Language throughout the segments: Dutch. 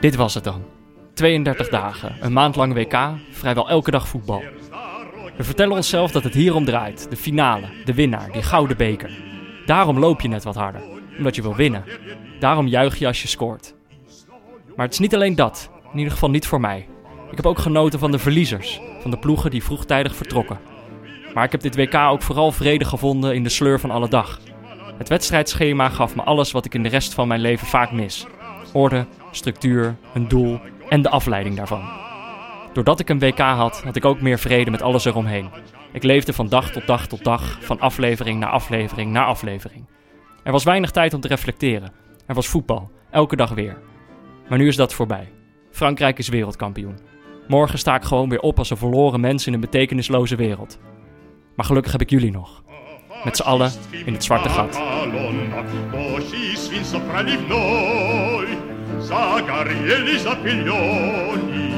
Dit was het dan. 32 dagen, een maand lang WK, vrijwel elke dag voetbal. We vertellen onszelf dat het hierom draait. De finale, de winnaar, die gouden beker. Daarom loop je net wat harder, omdat je wil winnen. Daarom juich je als je scoort. Maar het is niet alleen dat, in ieder geval niet voor mij. Ik heb ook genoten van de verliezers, van de ploegen die vroegtijdig vertrokken. Maar ik heb dit WK ook vooral vrede gevonden in de sleur van alle dag. Het wedstrijdschema gaf me alles wat ik in de rest van mijn leven vaak mis: orde, structuur, een doel en de afleiding daarvan. Doordat ik een WK had, had ik ook meer vrede met alles eromheen. Ik leefde van dag tot dag tot dag, van aflevering naar aflevering naar aflevering. Er was weinig tijd om te reflecteren. Er was voetbal, elke dag weer. Maar nu is dat voorbij. Frankrijk is wereldkampioen. Morgen sta ik gewoon weer op als een verloren mens in een betekenisloze wereld. Maar gelukkig heb ik jullie nog. Met z'n allen in het zwarte gat. загорели запыленный,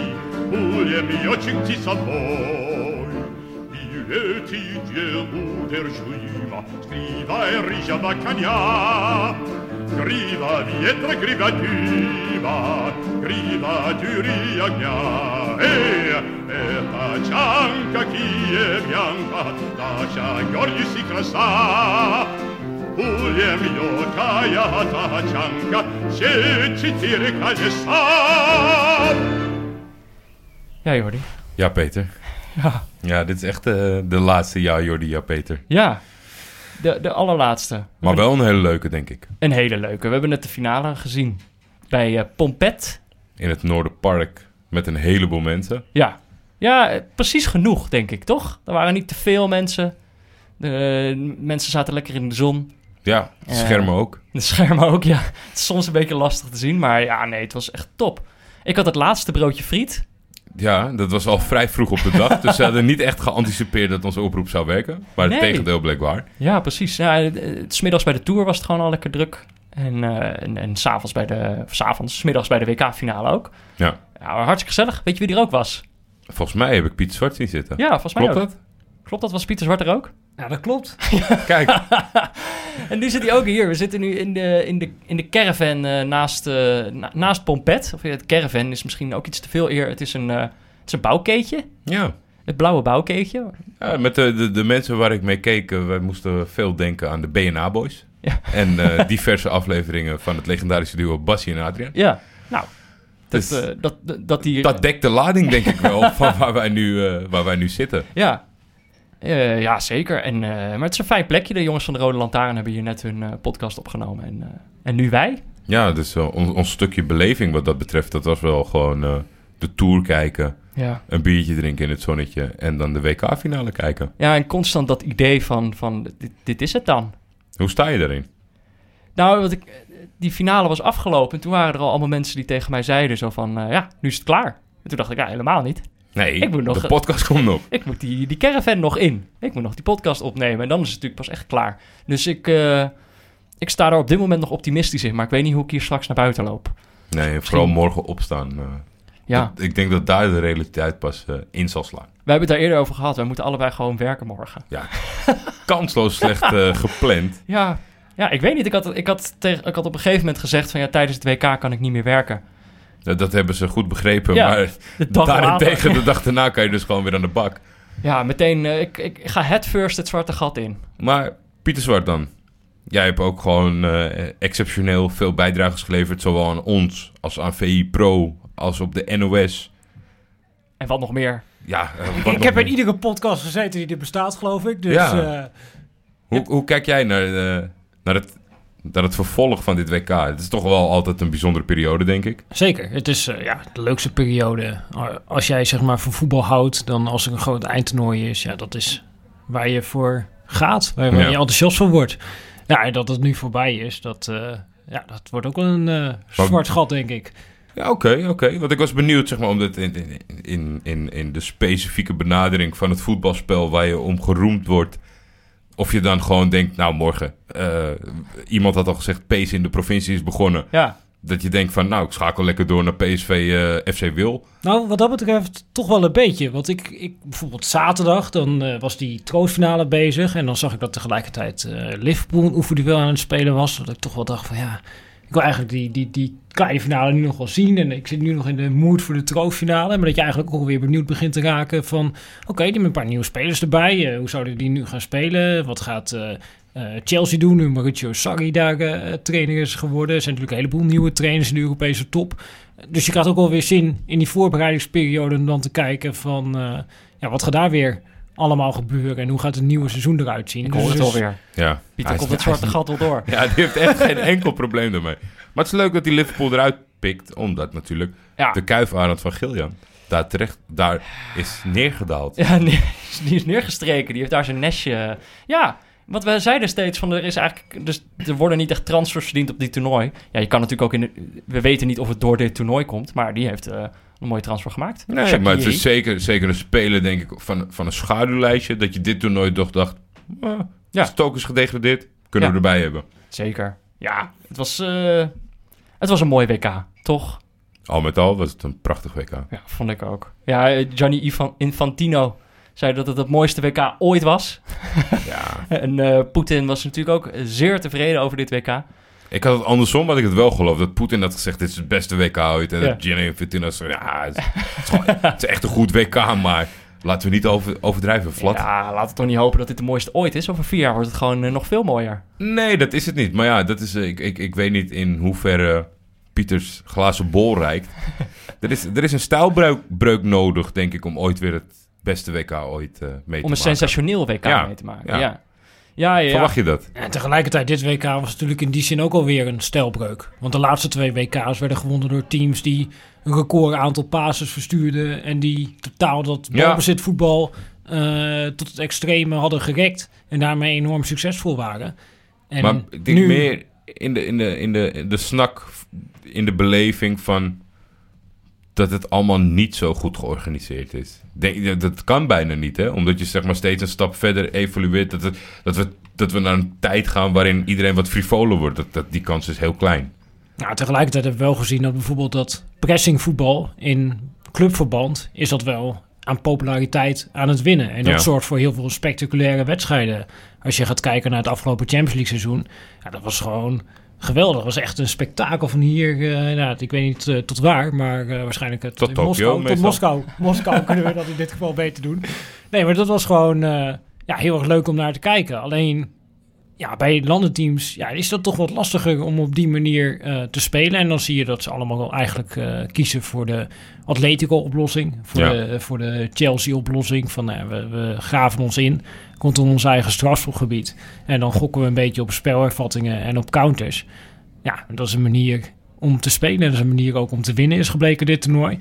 пулеметчик тисовой. Il était l'odeur juiva, scriva e rigia da cagna, griva vietra, griva diva, griva duri agna, e, e la cianca chi è bianca, lascia gli orgli si crassa, Ja, Jordi. Ja, Peter. Ja. Ja, dit is echt eh, de laatste jaar, Jordi, ja, Peter. Ja, de, de allerlaatste. Maar wel een hele leuke, denk ik. Een hele leuke. We hebben net de finale gezien bij eh, Pompet. In het Noorderpark met een heleboel mensen. Ja. ja, eh, precies genoeg, denk ik, toch? Er waren niet te veel mensen. De mensen zaten lekker in de zon. Ja, Eh, schermen ook. De schermen ook, ja. Het is soms een beetje lastig te zien, maar ja, nee, het was echt top. Ik had het laatste broodje friet. Ja, dat was al vrij vroeg op de dag. dus ze hadden niet echt geanticipeerd dat onze oproep zou werken. Maar het tegendeel bleek waar. Ja, precies. Ja, het- het- 's middags bij de Tour was het gewoon al lekker druk. En, eh en, en s'avonds bij de... Of 's avonds, 's middags bij de WK-finale ook. Ja. Ja, hartstikke gezellig. Weet je wie er ook was? Volgens mij heb ik Piet Zwart zien zitten. Ja, volgens mij Klopt ook. dat? Klopt dat? Was Pieter Zwart er ook? Ja, dat klopt. Kijk, En nu zit hij ook hier. We zitten nu in de, in de, in de caravan eh, naast, eh, na- naast Pompet. Of het caravan is misschien ook iets te veel eer. Het is een, eh, het is een bouwkeetje. ja. Het blauwe bouwkeetje. Ja, met de, de, de mensen waar ik mee keek, wij moesten veel denken aan de BNA Boys. Ja. En diverse afleveringen van het legendarische duo Bassie en Adriaan. Ja, nou. Dat, Dus- dat, dat, die... Dat dekt de lading, denk ik wel, van waar wij nu, waar wij nu zitten. Ja. Eh, ja, zeker. En, eh, maar het is een fijn plekje. De jongens van de Rode Lantaarn hebben hier net hun eh, podcast opgenomen. En, en nu wij. Ja, dus ons, ons stukje beleving wat dat betreft, dat was wel gewoon de Tour kijken, Ja. een biertje drinken in het zonnetje en dan de WK-finale kijken. Ja, en constant dat idee van, van dit, dit is het dan. Hoe sta je daarin? Nou, wat ik, die finale was afgelopen. En toen waren er al allemaal mensen die tegen mij zeiden zo van... ja, nu is het klaar. En toen dacht ik, ja, helemaal niet. Nee, Ik moet nog- de podcast komt nog. Ik moet die, die caravan nog in. Ik moet nog die podcast opnemen. En dan is het natuurlijk pas echt klaar. Dus ik, eh, ik sta daar op dit moment nog optimistisch in. Maar ik weet niet hoe ik hier straks naar buiten loop. Nee, vooral morgen opstaan. eh, Ja, dat- ik denk dat daar de realiteit pas eh, in zal slaan. we hebben het daar eerder over gehad. Wij moeten allebei gewoon werken morgen. Kansloos slecht gepland. Ja, ja ik weet niet. Ik had, ik, had tegen, ik had op een gegeven moment gezegd van... ja, tijdens het WK kan ik niet meer werken. Dat, dat hebben ze goed begrepen, Ja, maar De dag daarentegen later. de dag daarna kan je dus gewoon weer aan de bak. Ja, meteen... eh, ik, ik ga head first het zwarte gat in. Maar Pieter Zwart dan. Jij hebt ook gewoon eh, exceptioneel veel bijdrages geleverd, zowel aan ons als aan VI Pro, als op de NOS. En wat nog meer. Ja, eh, wat Ik nog heb in iedere podcast gezeten die er bestaat, geloof ik. Dus Ja. eh, hoe, hoe kijk jij naar, eh, naar, het, naar het vervolg van dit WK? Het is toch wel altijd een bijzondere periode, denk ik. zeker. Het is eh, ja, de leukste periode. Als jij zeg maar van voetbal houdt, dan als er een groot eindtoernooi is, ja, dat is waar je voor gaat. Waar, waar Ja. je enthousiast van wordt. Ja, en dat het nu voorbij is, dat, eh, ja, dat wordt ook wel een eh, zwart gat, denk ik. Ja, oké, oké. Want ik was benieuwd, zeg maar, omdat in, in, in, in de specifieke benadering van het voetbalspel waar je om geroemd wordt, of je dan gewoon denkt, nou, morgen, eh, iemand had al gezegd, pace in de provincie is begonnen. Ja, Dat je denkt van, nou, ik schakel lekker door naar PSV eh, FC Wil. Nou, wat dat betreft toch wel een beetje. Want ik, ik bijvoorbeeld zaterdag, dan eh, was die troostfinale bezig. En dan zag ik dat tegelijkertijd Liverpool een oefenduel aan het spelen was. Dat ik toch wel dacht van ja, ik wil eigenlijk die, die, die kleine finale nu nog wel zien. En ik zit nu nog in de mood voor de troostfinale. Maar dat je eigenlijk ook weer benieuwd begint te raken van... Oké, die hebben een paar nieuwe spelers erbij. Uh, hoe zouden die nu gaan spelen? Wat gaat uh, uh, Chelsea doen nu Mauricio Sarri daar trainer is geworden? Er zijn natuurlijk een heleboel nieuwe trainers in de Europese top. Dus je krijgt ook wel weer zin in die voorbereidingsperiode... om dan te kijken van... ja, wat gaat daar weer allemaal gebeuren en hoe gaat het nieuwe seizoen eruit zien. Ik hoor dus het alweer. Ja. Pieter komt het zwarte gat wel door. Ja, die heeft echt geen enkel probleem ermee. Maar het is leuk dat hij Liverpool eruit pikt, omdat natuurlijk ja. de kuifarend van Gillian daar terecht daar is neergedaald. Ja, die is neergestreken. Die heeft daar zijn nestje. Ja, wat we zeiden steeds van er is eigenlijk dus er worden niet echt transfers verdiend op die toernooi. Ja, je kan natuurlijk ook in de, we weten niet of het door dit toernooi komt, maar die heeft uh, een mooie transfer gemaakt. Nee, maar het is zeker, zeker een speler denk ik van, van een schaduwlijstje dat je dit toernooi toch dacht, ah, ja, is gedegradeerd, kunnen ja. we erbij hebben. Zeker. Ja, het was uh, het was een mooi WK, toch? Al met al was het een prachtig WK. Ja, vond ik ook. Ja, Gianni Infantino zei dat het het mooiste WK ooit was. Ja. en uh, Poetin was natuurlijk ook zeer tevreden over dit WK. Ik had het andersom, had ik het wel geloofd. Dat Poetin had gezegd, dit is het beste WK ooit. En ja. dat Gianni Infantino zei, ja, het is, het, is gewoon, het is echt een goed WK, maar... Laten we niet over, overdrijven, Flat. Ja, laten we toch niet hopen dat dit de mooiste ooit is. Over vier jaar wordt het gewoon uh, nog veel mooier. Nee, dat is het niet. Maar ja, dat is, uh, ik, ik, ik weet niet in hoeverre Pieters glazen bol reikt. er, is, er is een stijlbreuk nodig, denk ik, om ooit weer het beste WK ooit uh, mee te maken. Om een sensationeel WK ja. mee te maken, Ja. ja. Ja, ja, Verwacht je dat? En tegelijkertijd, dit WK was natuurlijk in die zin ook alweer een stijlbreuk. Want de laatste twee WK's werden gewonnen door teams die een record aantal passes verstuurden. En die totaal dat balbezit voetbal eh, tot het extreme hadden gerekt. En daarmee enorm succesvol waren. En maar ik denk nu, meer in de, in, de, in, de, in de snak, in de beleving van dat het allemaal niet zo goed georganiseerd is. Denk, dat kan bijna niet, hè? Omdat je zeg maar steeds een stap verder evolueert. Dat, het, dat, we, dat we naar een tijd gaan waarin iedereen wat frivoler wordt. Dat, dat, die kans is heel klein. Nou, tegelijkertijd hebben we wel gezien dat bijvoorbeeld dat pressingvoetbal in clubverband is dat wel aan populariteit aan het winnen. En dat Ja. zorgt voor heel veel spectaculaire wedstrijden. Als je gaat kijken naar het afgelopen Champions League seizoen, ja, dat was gewoon geweldig. Was echt een spektakel van hier, eh, nou, ik weet niet eh, tot waar, maar eh, waarschijnlijk tot, Moskou. Tot. Moskou. Moskou kunnen we dat in dit geval beter doen. Nee, maar dat was gewoon ja, heel erg leuk om naar te kijken. Alleen ja, bij landenteams ja, is dat toch wat lastiger om op die manier eh, te spelen. En dan zie je dat ze allemaal wel eigenlijk eh, kiezen voor de Atletico-oplossing. Voor, Ja. de, voor de Chelsea-oplossing. Van nou, we, we graven ons in rondom ons eigen strafschopgebied. En dan gokken we een beetje op spelervattingen en op counters. Ja, dat is een manier om te spelen. Dat is een manier ook om te winnen, is gebleken dit toernooi.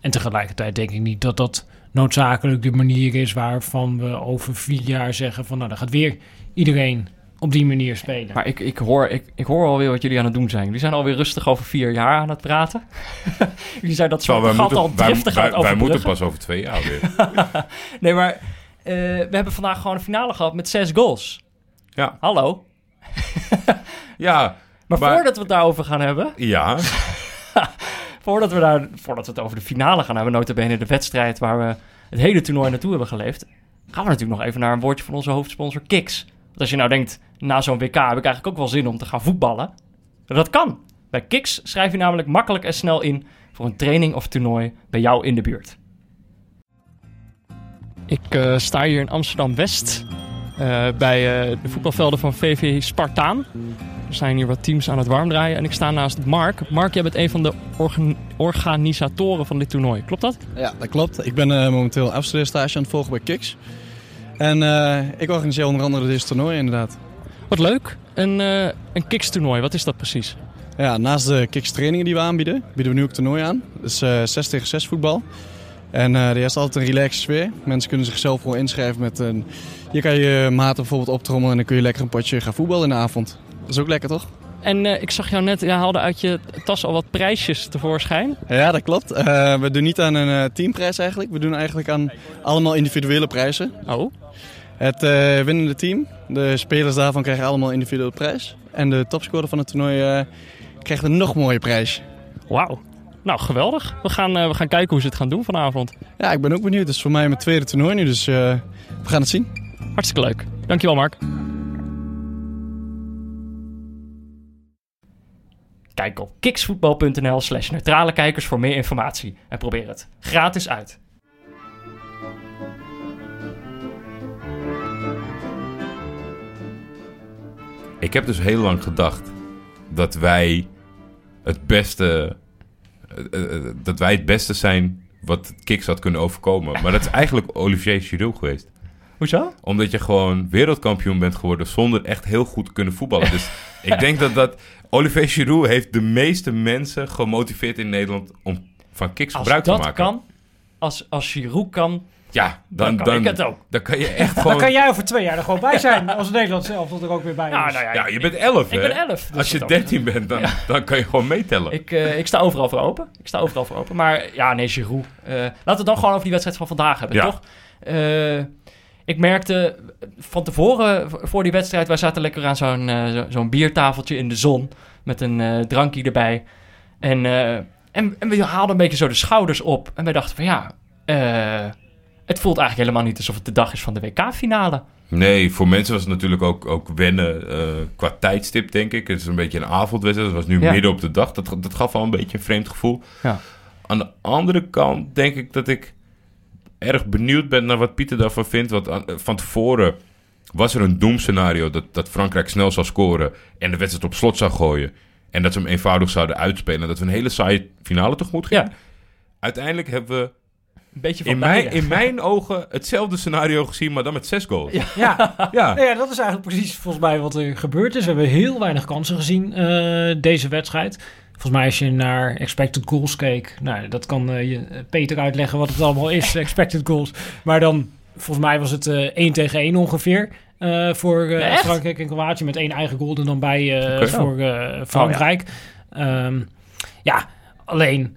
En tegelijkertijd denk ik niet dat dat noodzakelijk de manier is waarvan we over vier jaar zeggen van nou, dan gaat weer iedereen op die manier spelen. Maar ik, ik, hoor, ik, ik hoor alweer wat jullie aan het doen zijn. Jullie zijn alweer rustig over vier jaar aan het praten. jullie zijn dat zwarte gat al wij, driftig aan wij, het wij moeten pas over twee jaar weer. Nee, maar eh, we hebben vandaag gewoon een finale gehad met zes goals. Ja. Hallo. Ja, Maar, Maar- voordat we het daarover gaan hebben... ja. Voordat we, daar, voordat we het over de finale gaan hebben... notabene de wedstrijd waar we het hele toernooi naartoe hebben geleefd... gaan we natuurlijk nog even naar een woordje van onze hoofdsponsor Kiks. Want als je nou denkt, na zo'n WK heb ik eigenlijk ook wel zin om te gaan voetballen. Dat kan. Bij Kiks schrijf je namelijk makkelijk en snel in... voor een training of toernooi bij jou in de buurt. Ik eh, sta hier in Amsterdam-West... eh, bij eh, de voetbalvelden van VV Spartaan. Er zijn hier wat teams aan het warm draaien en ik sta naast Mark. Mark, jij bent een van de organ- organisatoren van dit toernooi. Klopt dat? Ja, dat klopt. Ik ben eh, momenteel afstudeerstage aan het volgen bij Kiks. En eh, ik organiseer onder andere dit toernooi inderdaad. Wat leuk. Een, eh een Kiks-toernooi, wat is dat precies? Ja, naast de Kiks trainingen die we aanbieden, bieden we nu ook toernooi aan. Dus eh 6 tegen 6 voetbal. En eh er is altijd een relaxe sfeer. Mensen kunnen zichzelf wel inschrijven met een... Hier kan je maten bijvoorbeeld optrommelen en dan kun je lekker een potje gaan voetballen in de avond. Dat is ook lekker, toch? En eh, ik zag jou net, je haalde uit je tas al wat prijsjes tevoorschijn. Ja, dat klopt. We doen niet aan een teamprijs eigenlijk. We doen eigenlijk aan allemaal individuele prijzen. Oh, Het eh, winnende team, de spelers daarvan krijgen allemaal een individuele prijs. En de topscorer van het toernooi eh, krijgt een nog mooie prijs. wauw. Nou, geweldig. We gaan, eh, we gaan kijken hoe ze het gaan doen vanavond. Ja, ik ben ook benieuwd. Het is voor mij mijn tweede toernooi nu, dus we gaan het zien. Hartstikke leuk. Dankjewel, Mark. Kijk op kiksvoetbal.nl slash neutrale kijkers voor meer informatie. En probeer het gratis uit. Ik heb dus heel lang gedacht dat wij het beste, eh, eh, dat wij het beste zijn wat Kiks had kunnen overkomen. Maar dat is eigenlijk Olivier Giroud geweest. Hoezo? Omdat je gewoon wereldkampioen bent geworden zonder echt heel goed te kunnen voetballen. Dus ik denk dat dat... Olivier Giroud heeft de meeste mensen gemotiveerd in Nederland om van Kiks Als gebruik dat te maken. kan, als, als Giroud kan, Ja, dan, dan, kan ik het ook. dan kan je echt Dan gewoon... kan jij over twee jaar er gewoon bij zijn. Als Nederland zelf dat er ook weer bij is. Ja, nou ja, Ja, ik- je bent 11, Ik hè? ben 11. dus Als je 13 bent, dan, dan kan je gewoon meetellen. Ik, eh, ik sta overal voor open. Ik sta overal voor open. Maar ja, nee, Giroud. Eh, laten we het dan gewoon over die wedstrijd van vandaag hebben, Ja. toch? Eh, ik merkte van tevoren, voor die wedstrijd... wij zaten lekker aan zo'n zo- zo'n biertafeltje in de zon... met een eh, drankje erbij. En, eh, en, en we haalden een beetje zo de schouders op. En wij dachten van ja... eh, het voelt eigenlijk helemaal niet alsof het de dag is van de WK-finale. Nee, voor mensen was het natuurlijk ook, ook wennen eh, qua tijdstip, denk ik. Het is een beetje een avondwedstrijd. Het was nu Ja. midden op de dag. Dat, dat gaf al een beetje een vreemd gevoel. Ja. Aan de andere kant denk ik dat ik erg benieuwd ben naar wat Pieter daarvan vindt. Want aan- van tevoren was er een doemscenario dat, dat Frankrijk snel zou scoren en de wedstrijd op slot zou gooien. En dat ze hem eenvoudig zouden uitspelen. En dat we een hele saaie finale tegemoet gingen. Ja. Uiteindelijk hebben we Een beetje van in mijn, in mijn ogen hetzelfde scenario gezien, maar dan met zes goals. Ja. Ja, ja. Nou ja, dat is eigenlijk precies volgens mij wat er gebeurd is. We hebben heel weinig kansen gezien eh, deze wedstrijd. Volgens mij als je naar expected goals keek, nou, dat kan eh, je, Peter uitleggen wat het allemaal is, expected goals. Maar dan, volgens mij was het eh 1 tegen 1 ongeveer eh, voor eh? Frankrijk en Kroatië met één eigen goal er dan bij eh, Oké. voor eh, Frankrijk. Ehm, ja, alleen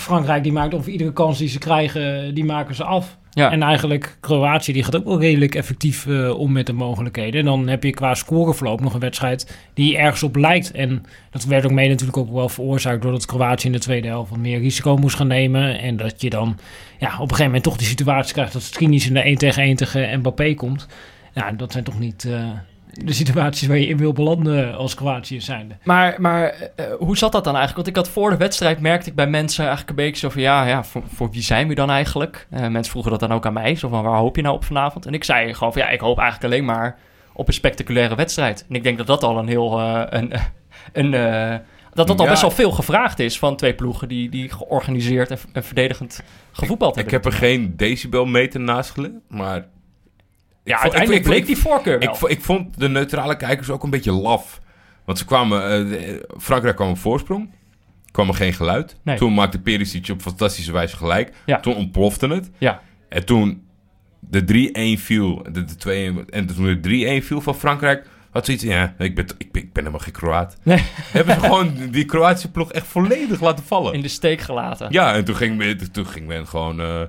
Frankrijk die maakt over iedere kans die ze krijgen, die maken ze af. Ja. En eigenlijk Kroatië die gaat ook wel redelijk effectief eh, om met de mogelijkheden. En dan heb je qua scoreverloop nog een wedstrijd die ergens op lijkt. En dat werd ook mee natuurlijk ook wel veroorzaakt doordat Kroatië in de tweede helft wat meer risico moest gaan nemen. En dat je dan ja, op een gegeven moment toch die situatie krijgt dat Skriniar in de 1 tegen 1 tegen Mbappé komt. Ja, dat zijn toch niet eh, de situaties waar je in wil belanden als Kroatië zijnde. Maar, maar eh, hoe zat dat dan eigenlijk? Want ik had voor de wedstrijd, merkte ik bij mensen eigenlijk een beetje zo van... ja, ja voor, voor wie zijn we dan eigenlijk? Eh, mensen vroegen dat dan ook aan mij. Zo van, waar hoop je nou op vanavond? En ik zei gewoon van, ja, ik hoop eigenlijk alleen maar op een spectaculaire wedstrijd. En ik denk dat dat al een heel... eh, een, een, eh, dat dat al Ja. best wel veel gevraagd is van twee ploegen... die, die georganiseerd en, en verdedigend gevoetbald Ik hebben. heb er geen decibelmeter naast gelegd, maar... ja, vond- uiteindelijk bleek die voorkeur wel. Ik, ik vond de neutrale kijkers ook een beetje laf. Want ze kwamen... eh, de- Frankrijk kwam op voorsprong. kwam er geen geluid. Nee. Toen maakte Perisic op fantastische wijze gelijk. Ja. Toen ontplofte het. Ja. En toen de 3-1 viel, de, de 2 en toen de 3-1 viel van Frankrijk, had ze iets ja, ik ben, ik ben, ik ben helemaal geen Kroaat. Nee. Hebben ze gewoon die Kroatische ploeg echt volledig laten vallen. In de steek gelaten. Ja, en toen ging, men- toen ging men gewoon eh,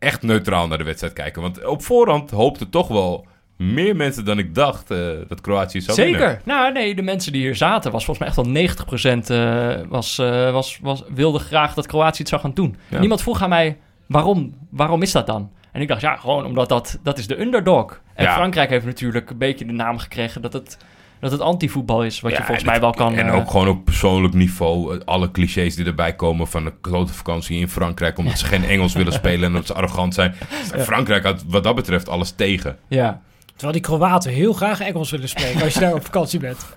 echt neutraal naar de wedstrijd kijken. Want op voorhand hoopten toch wel meer mensen dan ik dacht eh, dat Kroatië zou winnen. Zeker. Nou, nee, de mensen die hier zaten, was volgens mij echt al 90% eh, was, eh, was, was, wilde graag dat Kroatië het zou gaan doen. Ja. Niemand vroeg aan mij, waarom, waarom is dat dan? En ik dacht, ja, gewoon omdat dat, dat is de underdog. En Ja. Frankrijk heeft natuurlijk een beetje de naam gekregen dat het, dat het anti-voetbal is. Wat je volgens en mij wel kan... En eh, ook gewoon op persoonlijk niveau. eh, Alle clichés die erbij komen van een grote vakantie in Frankrijk. Omdat ze geen Engels willen spelen en omdat ze arrogant zijn. Frankrijk had wat dat betreft alles tegen. Ja. Terwijl die Kroaten heel graag Engels willen spreken als je daar op vakantie bent.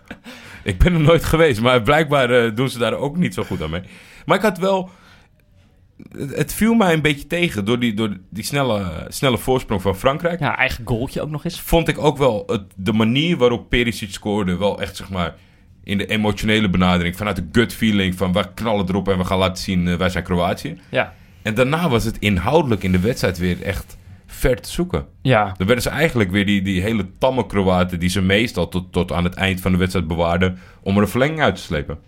Ik ben er nooit geweest, maar blijkbaar eh, doen ze daar ook niet zo goed aan mee. Maar ik had wel... Het, viel mij een beetje tegen door die, door die snelle, snelle voorsprong van Frankrijk. ja, eigen goaltje ook nog eens. Vond ik ook wel het, de manier waarop Perisic scoorde... wel echt, zeg maar, in de emotionele benadering... vanuit de gut feeling van we knallen erop en we gaan laten zien... eh, wij zijn Kroatië. Ja. En daarna was het inhoudelijk in de wedstrijd weer echt ver te zoeken. Ja. Dan werden ze eigenlijk weer die, die hele tamme Kroaten... die ze meestal tot, tot aan het eind van de wedstrijd bewaarden... om er een verlenging uit te slepen.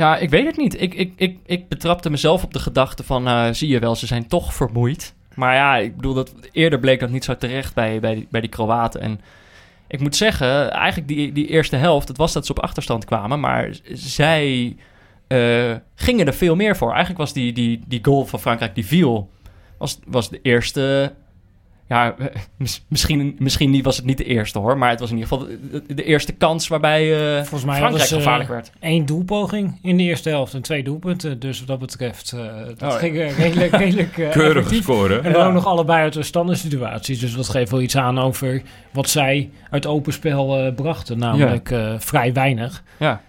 Ja, ik weet het niet. Ik, ik, ik, ik betrapte mezelf op de gedachte van, eh, zie je wel, ze zijn toch vermoeid. Maar ja, ik bedoel, dat, eerder bleek dat niet zo terecht bij, bij, die, Kroaten. En ik moet zeggen, eigenlijk die, die eerste helft, het was dat ze op achterstand kwamen, maar zij eh, gingen er veel meer voor. Eigenlijk was die, die, die goal van Frankrijk die viel, was, was de eerste Ja, eh, mis- misschien, misschien niet, was het niet de eerste hoor. Maar het was in ieder geval de, de- de eerste kans waarbij eh, Volgens mij Frankrijk ze, gevaarlijk werd. Eén doelpoging in de eerste helft en twee doelpunten. Dus wat dat betreft, eh dat Oh, ja. ging eh, redelijk, redelijk eh, Keurig effectief. scoren. En dan ook nog allebei uit de standaard situaties. Dus dat geeft wel iets aan over wat zij uit open spel eh, brachten. Namelijk eh, vrij weinig. Ja.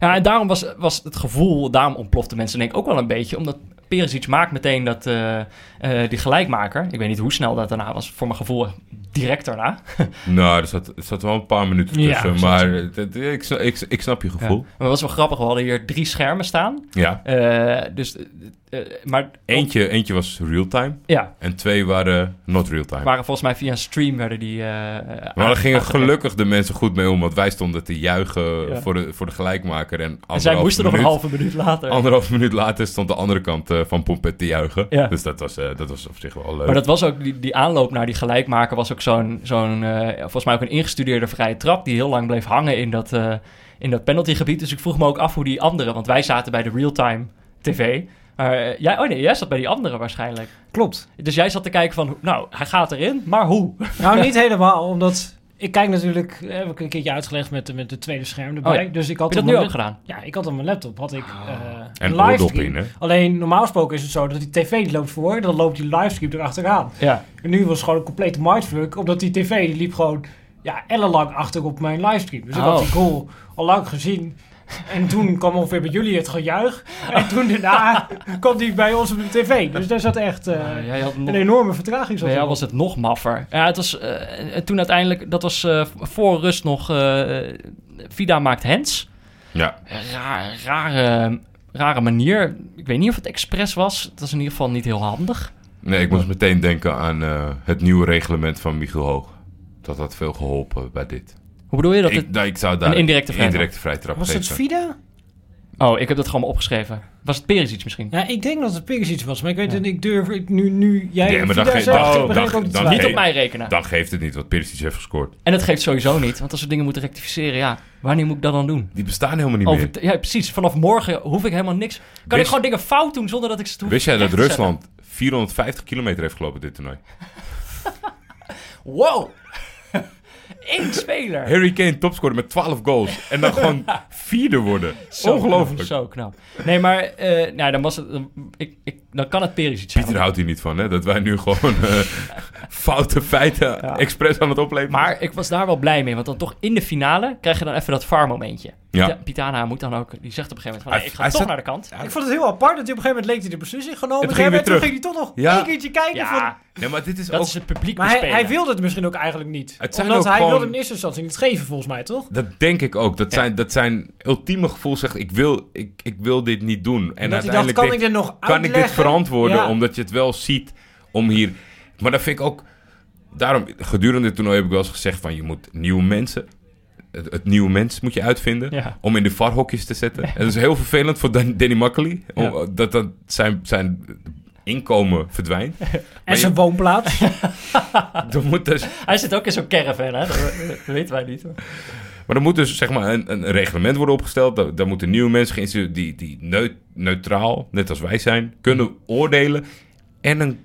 ja, en daarom was, was het gevoel, daarom ontplofte mensen denk ik ook wel een beetje. Omdat Perisic maakt meteen dat, eh, eh, die gelijkmaker. Ik weet niet hoe snel dat daarna was. Voor mijn gevoel direct daarna. Nou, er zat, er zat wel een paar minuten tussen. maar ik, ik, ik snap je gevoel. Maar het was wel grappig. We hadden hier drie schermen staan. Ja. Eh, dus, eh, maar Eentje, eentje was real-time. ja, En twee waren not real-time. waren volgens mij via een stream werden die... Maar daar gingen gelukkig de mensen goed mee om. Want wij stonden te juichen Ja. voor, de, voor de gelijkmaker. En, En zij moesten nog een halve minuut later. Anderhalf minuut later stond de andere kant van Pompet te juichen. Ja. Dus dat was, eh, dat was op zich wel leuk. Maar dat was ook, die, die aanloop naar die gelijkmaker was ook zo'n, zo'n eh, volgens mij ook een ingestudeerde vrije trap die heel lang bleef hangen in dat, eh, in dat penaltygebied. Dus ik vroeg me ook af hoe die andere, want wij zaten bij de real-time tv. Maar eh, jij, oh nee, jij zat bij die andere waarschijnlijk. Klopt. Dus jij zat te kijken van, nou, hij gaat erin, maar hoe? Nou, niet helemaal, omdat ik kijk natuurlijk, eh, heb ik een keertje uitgelegd met, de- met de tweede scherm erbij. Oh ja. Dus ik had Heb je op dat nu mijn ook gedaan? Ja, ik had op mijn laptop had ik eh en een livestream. in, hè? Alleen normaal gesproken is het zo dat die tv loopt voor, dan loopt die livestream erachteraan. Ja. En nu was het gewoon een complete mindfuck, omdat die tv die liep gewoon ja, ellenlang achter op mijn livestream. Dus ik had Oh. die goal al lang gezien. En toen kwam ongeveer bij jullie het gejuich. En toen daarna kwam die bij ons op de tv. Dus daar zat echt eh, jij had nog, een enorme vertraging. erop. was het nog maffer. Ja, het was eh, en toen uiteindelijk, dat was eh, voor rust nog, eh, Vida maakt hands. Ja. Raar, rare, rare manier. Ik weet niet of het expres was. Het was in ieder geval niet heel handig. Nee, ik moest meteen denken aan eh, het nieuwe reglement van Michiel Hoog. Dat had veel geholpen bij dit. Hoe bedoel je dat? ik, het... nou, ik zou daar een indirecte vrijtrap. indirecte vrijtrap Was het. Vida? Oh, ik heb dat gewoon opgeschreven. Was het Perisic misschien? Ja, ik denk dat het Perisic was. Maar ik weet het, ik durf ik, nu, nu jij Nee, maar dan ge- zegt, niet dan- op mij rekenen. Dan geeft het niet wat Perisic heeft gescoord. En het geeft sowieso niet. Want als we dingen moeten rectificeren, ja, wanneer moet ik dat dan doen? Die bestaan helemaal niet Over, meer. ja, precies. Vanaf morgen hoef ik helemaal niks. Kan ik gewoon dingen fout doen zonder dat ik ze hoef Wist jij dat? Rusland 450 kilometer heeft gelopen dit toernooi? Wow! Eén speler. Harry Kane topscorer met 12 goals. En dan gewoon vierde worden. Zo Ongelooflijk. knap, Zo knap. Nee, maar eh, nou, dan, was het, dan- ik, ik, dan kan het Perisic zijn. Pieter houdt hier niet van, hè? Dat wij nu gewoon eh, foute feiten Ja. expres aan het opleveren. Maar ik was daar wel blij mee, want dan toch in de finale krijg je dan even dat VAR-momentje. Ja. Pita- Pitana moet dan ook, die zegt op een gegeven moment van, Hij- nee, ik ga hij toch naar de kant. Ik vond het heel apart dat hij op een gegeven moment leek hij de beslissing genomen Het te ging En toen ging hij toch nog Ja. één keertje kijken van... Ja, Nee, maar dit is dat ook... is het publiek Maar hij, wilde het misschien ook eigenlijk niet. Het zijn Omdat ook hij gewoon- wilde in eerste instantie niet geven, volgens mij, toch? Dat denk ik ook. Dat Ja. zijn, dat zijn ultieme gevoel zegt, ik wil, ik, ik wil dit niet doen. En hij dacht, uiteindelijk kan denk- ik dit nog kan ik dit verantwoorden, Ja. omdat je het wel ziet om hier... Maar dat vind ik ook... Daarom, gedurende dit toernooi heb ik wel eens gezegd van, je moet nieuwe mensen... Het, het nieuwe mens moet je uitvinden Ja. om in de varhokjes te zetten. En dat is heel vervelend voor Dan- Danny Makkely, Ja. dat, dat zijn, zijn inkomen verdwijnt. En zijn woonplaats. Dan moet dus, Hij zit ook in zo'n caravan, hè? Dat, dat weten wij niet. hoor. maar er moet dus zeg maar een, een reglement worden opgesteld. Daar, daar moeten nieuwe mensen die, die neut- neutraal, net als wij zijn, kunnen oordelen. En een,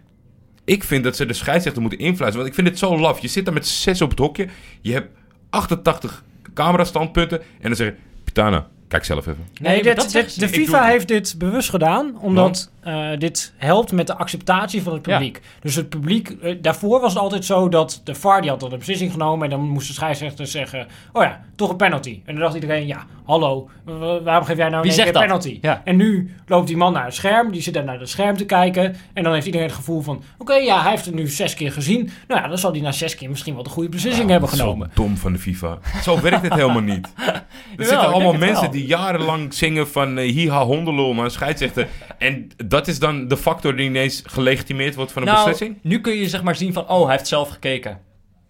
ik vind dat ze de scheidsrechter moeten influisteren. Want ik vind het zo laf. Je zit daar met zes op het hokje. Je hebt 88 camerastandpunten. En dan zeg je, Pitana, kijk zelf even. Nee, dit, dat dit- de FIFA heeft dit bewust gedaan, omdat eh, dit helpt met de acceptatie van het Ja. publiek. Dus het publiek, eh, daarvoor was het altijd zo dat de VAR die had dan een beslissing genomen en dan moest de scheidsrechter zeggen, oh ja, toch een penalty. En dan dacht iedereen, ja, hallo, wa- waarom geef jij nou dat? penalty? Ja. En nu loopt die man naar het scherm, die zit daar naar het scherm te kijken en dan heeft iedereen het gevoel van, oké, ja, hij heeft het nu zes keer gezien. Nou ja, dan zal hij na zes keer misschien wel de goede beslissing hebben Zo genomen. dom van de FIFA. Zo werkt het helemaal niet. Er zitten allemaal mensen die jarenlang zingen van uh, hiha hondenlul, maar een scheidsrechter. En dat is dan de factor die ineens gelegitimeerd wordt van een Nou, beslissing? nu kun je zeg maar zien van, oh, hij heeft zelf gekeken.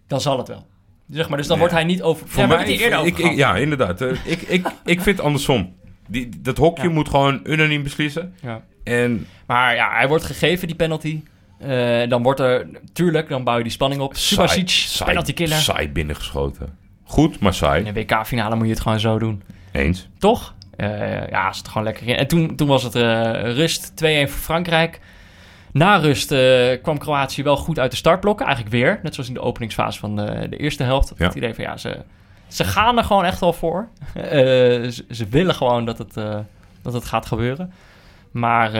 Dan zal het wel. Zeg maar, dus dan Ja. wordt hij niet over... Voor ja, mij, eerder ik, ik, ja, inderdaad. Eh, ik, ik, ik vind andersom. Die, dat hokje Ja. moet gewoon unaniem beslissen. Ja. En Maar ja, hij wordt gegeven, die penalty. Eh, dan wordt er, tuurlijk, dan bouw je die spanning op. Subasic, penalty killer. Saai binnengeschoten. Goed, maar saai. In de WK-finale moet je het gewoon zo doen. Eens. Toch? Eh, ja, is het gewoon lekker in. En toen, toen was het eh, rust, 2-1 voor Frankrijk. Na rust eh, kwam Kroatië wel goed uit de startblokken. Eigenlijk weer, net zoals in de openingsfase van de, de eerste helft. Ja. Het idee van ja, ze, ze gaan er gewoon echt wel voor. Ze, ze willen gewoon dat het, dat het gaat gebeuren. Maar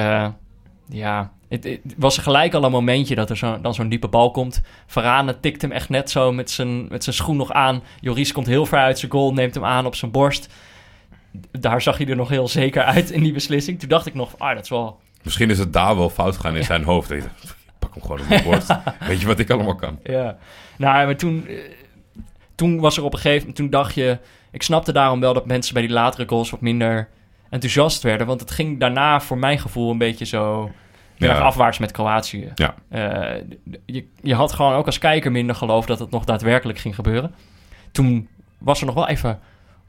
ja, het, het was gelijk al een momentje dat er zo, dan zo'n diepe bal komt. Varane tikt hem echt net zo met zijn, met zijn schoen nog aan. Joris komt heel ver uit zijn goal, neemt hem aan op zijn borst. Daar zag hij er nog heel zeker uit in die beslissing. Toen dacht ik nog, ah, dat is wel Misschien is het daar wel fout gegaan in zijn hoofd. Ik pak hem gewoon op de borst. Weet je wat ik allemaal kan? Ja, nou, maar toen, eh, toen was er op een gegeven moment, toen dacht je, ik snapte daarom wel dat mensen bij die latere goals wat minder enthousiast werden, want het ging daarna voor mijn gevoel een beetje zo Ja. afwaarts met Kroatië. Ja. Eh, je, je had gewoon ook als kijker minder geloof dat het nog daadwerkelijk ging gebeuren. Toen was er nog wel even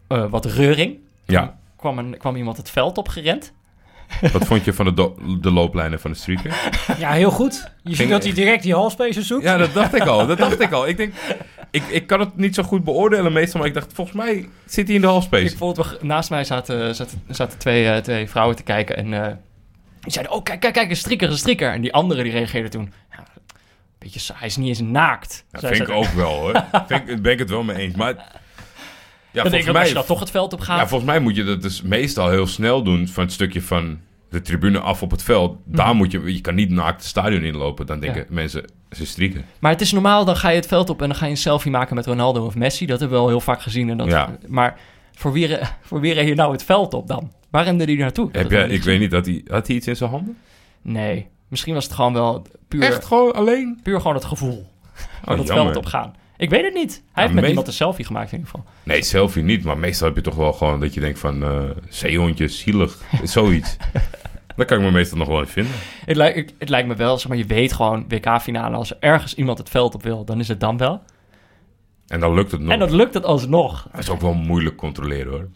eh, wat reuring. Ja. Kwam, een, kwam iemand het veld opgerend. Wat vond je van de, do- de looplijnen van de streaker? Ja, heel goed. Je ziet dat hij direct die halspacer zoekt. Ja, dat dacht ik al. Dat dacht ik al. Ik denk, ik, ik kan het niet zo goed beoordelen meestal, maar ik dacht, volgens mij zit hij in de Ik halfspace. vond naast mij zaten, zaten, zaten twee, eh, twee vrouwen te kijken en eh, die zeiden, oh kijk, kijk, kijk, een strikker, een strikker. En die andere die reageerde toen, ja, beetje saai, hij is niet eens naakt. Dat vind ik ook wel hoor. Vind ik, ben ik het wel mee eens. Maar ja, dan denk volgens ik, ook, als mij, je dan toch het veld op gaat. ja, volgens mij moet je dat dus meestal heel snel doen van het stukje van de tribune af op het veld. Daar Mhm. moet je, je kan niet naakt het stadion inlopen. Dan denken Ja. mensen, ze strieken. Maar het is normaal, dan ga je het veld op en dan ga je een selfie maken met Ronaldo of Messi. Dat hebben we wel heel vaak gezien. En dat, Ja. Maar voor wie, voor wie reed je nou het veld op dan? Waar rende die naartoe? Heb jij, ik weet niet, had hij, had hij iets in zijn handen? Nee, misschien was het gewoon wel puur, Echt gewoon alleen? puur gewoon het gevoel Oh, het veld op gaan. Ik weet het niet. Hij heeft met meest- iemand een selfie gemaakt in ieder geval. Nee, selfie niet. Maar meestal heb je toch wel gewoon dat je denkt van... eh zeehondje, zielig, zoiets. dat kan ik me meestal nog wel in vinden. Het, lijkt, het lijkt me wel, zeg maar, je weet gewoon WK-finale. Als er ergens iemand het veld op wil, dan is het dan wel. En dan lukt het nog. En dat lukt het alsnog. Dat is ook wel moeilijk controleren hoor.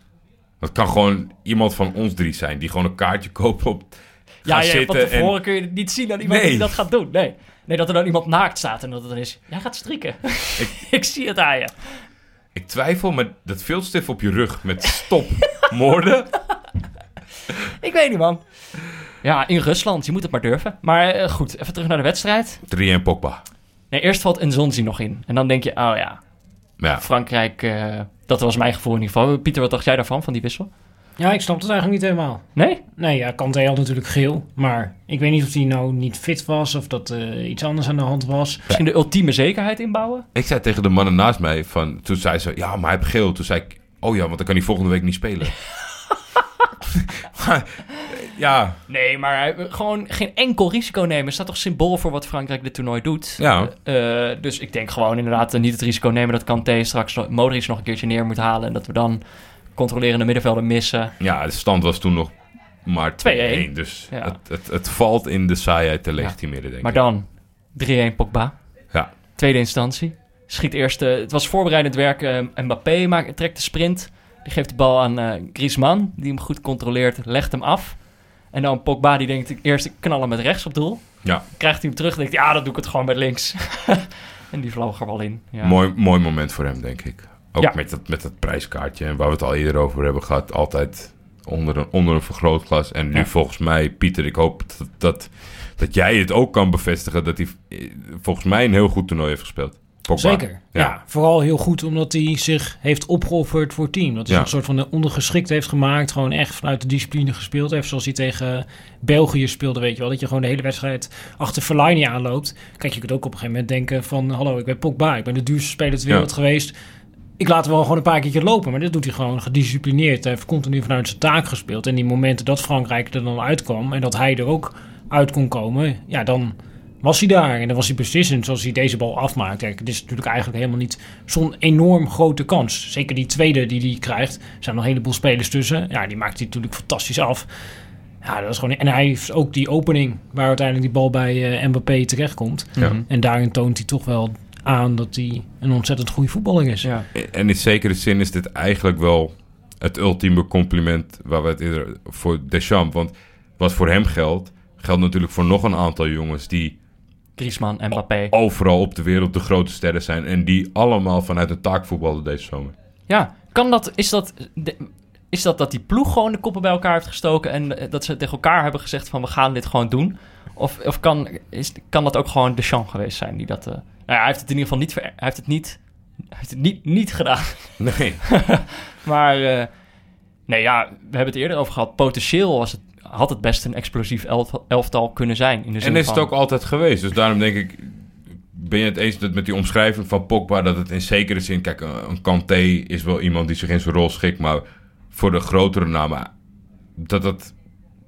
Dat kan gewoon iemand van ons drie zijn die gewoon een kaartje koopt op. Ja, ja, van zitten tevoren en kun je het niet zien aan iemand Nee. die dat gaat doen. Nee. Nee, dat er dan iemand naakt staat en dat het dan is... Jij gaat strikken. Ik, zie het aan je. ik twijfel met dat viltstift op je rug met stop moorden. Ik weet niet, man. Ja, in Rusland. Je moet het maar durven. Maar eh, goed, even terug naar de wedstrijd. 3 en Pogba. Nee, eerst valt Nzonzi nog in. En dan denk je, oh ja, Ja, Frankrijk... eh, dat was mijn gevoel in ieder geval. Pieter, wat dacht jij daarvan, van die wissel? Ja, ik snap het eigenlijk niet helemaal. Nee? Nee, ja, Kanté had natuurlijk geel. Maar ik weet niet of hij nou niet fit was of dat eh, iets anders aan de hand was. Misschien de ultieme zekerheid inbouwen? ik zei tegen de mannen naast mij van toen zei ze ja, maar hij heeft geel. Toen zei ik oh ja, want dan kan hij volgende week niet spelen. Maar, ja, Nee, maar hij- gewoon geen enkel risico nemen. Het staat toch symbool voor wat Frankrijk dit toernooi doet. Ja. Eh, dus ik denk gewoon inderdaad eh, niet het risico nemen dat Kanté straks nog- Modric nog een keertje neer moet halen. En dat we dan controlerende middenvelden missen. ja, de stand was toen nog maar 2-1. 2-1. Dus Ja. het, het, het valt in de saaiheid te legitimeren, denk Maar ik. dan 3-1 Pogba. Ja. Tweede instantie. Schiet eerst, eh, het was voorbereidend werk. eh, Mbappé maakt, trekt de sprint. Die geeft de bal aan eh Griezmann, die hem goed controleert, legt hem af. En dan Pogba, die denkt eerst knallen met rechts op doel. Ja. Krijgt hij hem terug, denkt ja, dan doe ik het gewoon met links. en die vloog er wel in. Ja. Mooi, mooi moment voor hem, denk ik. Ook Ja. met, dat, met dat prijskaartje. En waar we het al eerder over hebben gehad. Altijd onder een, onder een vergrootglas. En nu Ja. volgens mij, Pieter, ik hoop dat, dat, dat jij het ook kan bevestigen. Dat hij eh, volgens mij een heel goed toernooi heeft gespeeld. Pogba. Zeker. Ja. Ja. vooral heel goed omdat hij zich heeft opgeofferd voor het team. Dat hij Ja. een soort van de ondergeschikt heeft gemaakt. Gewoon echt vanuit de discipline gespeeld heeft. Zoals hij tegen België speelde, weet je wel. Dat je gewoon de hele wedstrijd achter Fellaini aanloopt. Kijk, je kunt ook op een gegeven moment denken van... Hallo, ik ben Pogba. Ik ben de duurste speler ter wereld geweest. Ik laat hem wel gewoon een paar keertje lopen. Maar dit doet hij gewoon gedisciplineerd. Hij heeft continu vanuit zijn taak gespeeld. En die momenten dat Frankrijk er dan uitkwam... en dat hij er ook uit kon komen... ja, dan was hij daar. En dan was hij beslissend zoals hij deze bal afmaakt. Kijk, het is natuurlijk eigenlijk helemaal niet zo'n enorm grote kans. Zeker die tweede die hij krijgt. Er zijn nog een heleboel spelers tussen. Ja, die maakt hij natuurlijk fantastisch af. Ja, dat is gewoon... En hij heeft ook die opening... waar uiteindelijk die bal bij eh, Mbappé terechtkomt. Ja. En daarin toont hij toch wel aan dat hij een ontzettend goede voetballer is. Ja. En in zekere zin is dit eigenlijk wel het ultieme compliment waar we het eerder voor Deschamps. Want wat voor hem geldt, geldt natuurlijk voor nog een aantal jongens die Griezmann, Mbappé. overal op de wereld de grote sterren zijn. En die allemaal vanuit een taak voetballen deze zomer. Ja, kan dat, is dat, de- is dat dat die ploeg gewoon de koppen bij elkaar heeft gestoken en eh, dat ze tegen elkaar hebben gezegd van we gaan dit gewoon doen? Of, of kan, is, kan dat ook gewoon Deschamps geweest zijn die dat... eh, hij heeft het in ieder geval niet... ver- Hij heeft het niet, hij heeft het niet, niet gedaan. Nee. Maar eh, nee, ja, we hebben het eerder over gehad. Potentieel was het, had het best een explosief elftal, kunnen zijn. In de zin En is van, het ook altijd geweest. Dus daarom denk ik, ben je het eens met die omschrijving van Pogba... dat het in zekere zin... Kijk, een een Kanté is wel iemand die zich in zijn rol schikt... maar voor de grotere namen... dat dat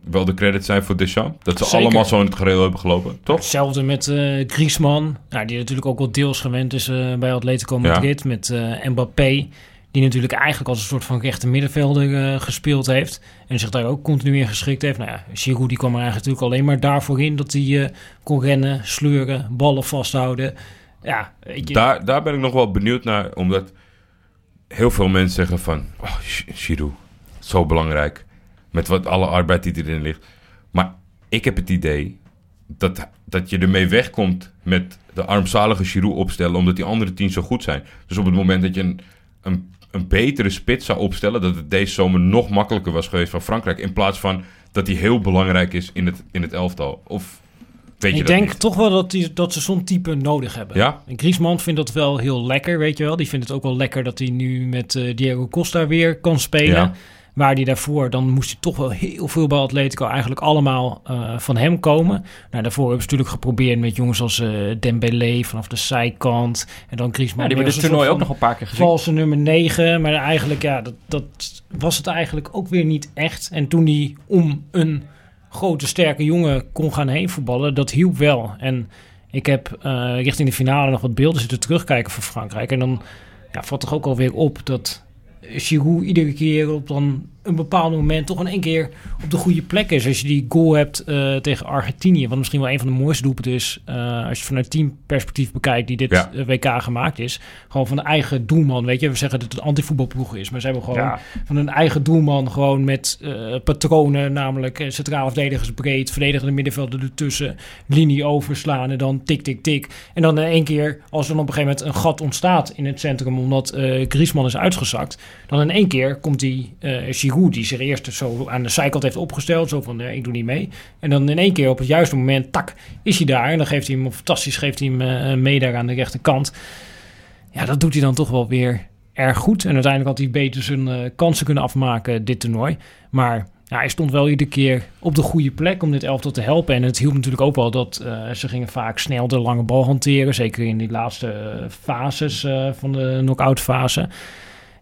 wel de credits zijn voor Deschamps. Dat ze Zeker. allemaal zo in het gereel hebben gelopen, toch? Hetzelfde met eh Griezmann, nou, die natuurlijk ook wel deels gewend is eh, bij Atletico Ja. Madrid. Met eh, Mbappé, die natuurlijk eigenlijk als een soort van rechte middenvelder gespeeld heeft. En zich daar ook continu in geschikt heeft. Nou ja, Giroud die kwam er eigenlijk natuurlijk alleen maar daarvoor in dat hij kon rennen, sleuren, ballen vasthouden. Ja, weet je, Daar, daar ben ik nog wel benieuwd naar, omdat heel veel mensen zeggen van... Oh, Giroud, zo belangrijk. Met wat alle arbeid die erin ligt. Maar ik heb het idee dat, dat je ermee wegkomt met de armzalige Giroud opstellen... omdat die andere tien zo goed zijn. Dus op het moment dat je een, een, een betere spits zou opstellen... dat het deze zomer nog makkelijker was geweest van Frankrijk... in plaats van dat hij heel belangrijk is in het, in het elftal. Of weet je ik dat denk niet? toch wel dat, die, dat ze zo'n type nodig hebben. Ja? En Griezmann vindt dat wel heel lekker, weet je wel. Die vindt het ook wel lekker dat hij nu met eh, Diego Costa weer kan spelen. Ja. Waar hij daarvoor, dan moest hij toch wel heel veel bij Atletico eigenlijk allemaal eh, van hem komen. Nou, daarvoor hebben ze natuurlijk geprobeerd met jongens als eh, Dembélé vanaf de zijkant. En dan Griezmann. Ja, die hebben dit toernooi ook nog een paar keer gezien. valse nummer 9. Maar eigenlijk, ja, dat, dat was het eigenlijk ook weer niet echt. En toen hij om een grote, sterke jongen kon gaan heen voetballen, dat hielp wel. En ik heb eh, richting de finale nog wat beelden zitten terugkijken van Frankrijk. En dan ja, valt toch ook alweer op dat Giroud iedere keer op dan een bepaald moment toch in één keer op de goede plek is. Als je die goal hebt eh, tegen Argentinië, wat misschien wel een van de mooiste doelpunten is, eh, als je vanuit teamperspectief bekijkt, die dit Ja. eh, WK gemaakt is. Gewoon van de eigen doelman, weet je. We zeggen dat het een antivoetbalploeg is, maar ze hebben gewoon Ja. van een eigen doelman gewoon met patronen, namelijk centrale verdedigers breed, verdedigende middenvelden ertussen, linie overslaan en dan tik, tik, tik. En dan in één keer, als er dan op een gegeven moment een gat ontstaat in het centrum, omdat Griezmann is uitgezakt, dan in één keer komt die eh Die zich eerst zo aan de zijkant heeft opgesteld, zo van, ik doe niet mee. En dan in één keer op het juiste moment, tak, is hij daar. En dan geeft hij hem, fantastisch geeft hij hem eh, mee daar aan de rechterkant. Ja, dat doet hij dan toch wel weer erg goed. En uiteindelijk had hij beter zijn eh, kansen kunnen afmaken dit toernooi. Maar ja, hij stond wel iedere keer op de goede plek om dit elftal te helpen. En het hielp natuurlijk ook wel dat eh, ze gingen vaak snel de lange bal hanteren. Zeker in die laatste fases van de knock-out fase.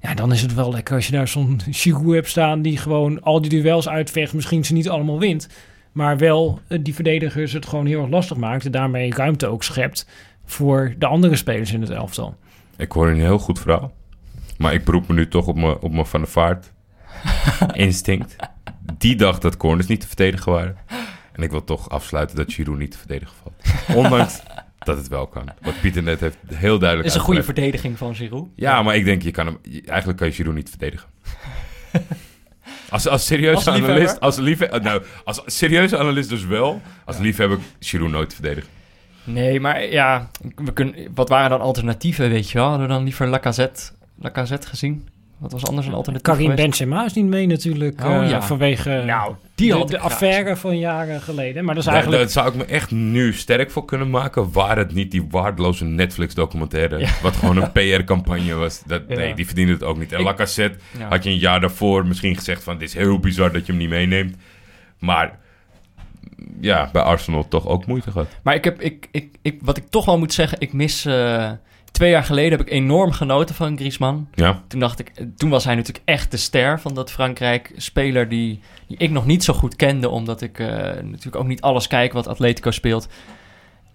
Ja, dan is het wel lekker als je daar zo'n Giroud hebt staan... die gewoon al die duels uitvecht. Misschien ze niet allemaal wint. Maar wel eh, die verdedigers het gewoon heel erg lastig maakt. En daarmee ruimte ook schept voor de andere spelers in het elftal. Ik hoor een heel goed verhaal. Maar ik beroep me nu toch op mijn, op mijn Van de Vaart instinct. Die dacht dat corners niet te verdedigen waren. En ik wil toch afsluiten dat Giroud niet te verdedigen valt. Ondanks dat het wel kan. Wat Pieter net heeft heel duidelijk is een goede verdediging van Giroud. Ja, maar ik denk, je kan hem, eigenlijk kan je Giroud niet verdedigen. Als, als serieuze Als liefhebber? analist, als, liefhe nou, als serieuze analist dus wel. Als liefhebber Giroud nooit verdedigen. Nee, maar ja, we kunnen, wat waren dan alternatieven, weet je wel? Hadden we dan liever Lacazette, Lacazette gezien? Wat was anders een alternatief Karim geweest? Benzema is niet mee natuurlijk. Oh, eh, ja. vanwege Nou, die de, had de affaire van jaren geleden. Maar dat is Daar, eigenlijk... daar zou ik me echt nu sterk voor kunnen maken. Waar het niet die waardeloze Netflix-documentaire. Wat gewoon een PR-campagne was. Dat, Ja. Nee, die verdiende het ook niet. En Lacazette Ja. had je een jaar daarvoor misschien gezegd van... Dit is heel bizar dat je hem niet meeneemt. Maar ja, bij Arsenal toch ook moeite gehad. Maar ik heb, ik, ik, ik, wat ik toch wel moet zeggen, ik mis... eh, twee jaar geleden heb ik enorm genoten van Griezmann. Ja, Toen dacht ik, toen was hij natuurlijk echt de ster van dat Frankrijk. Speler die, die ik nog niet zo goed kende, omdat ik eh, natuurlijk ook niet alles kijk wat Atletico speelt.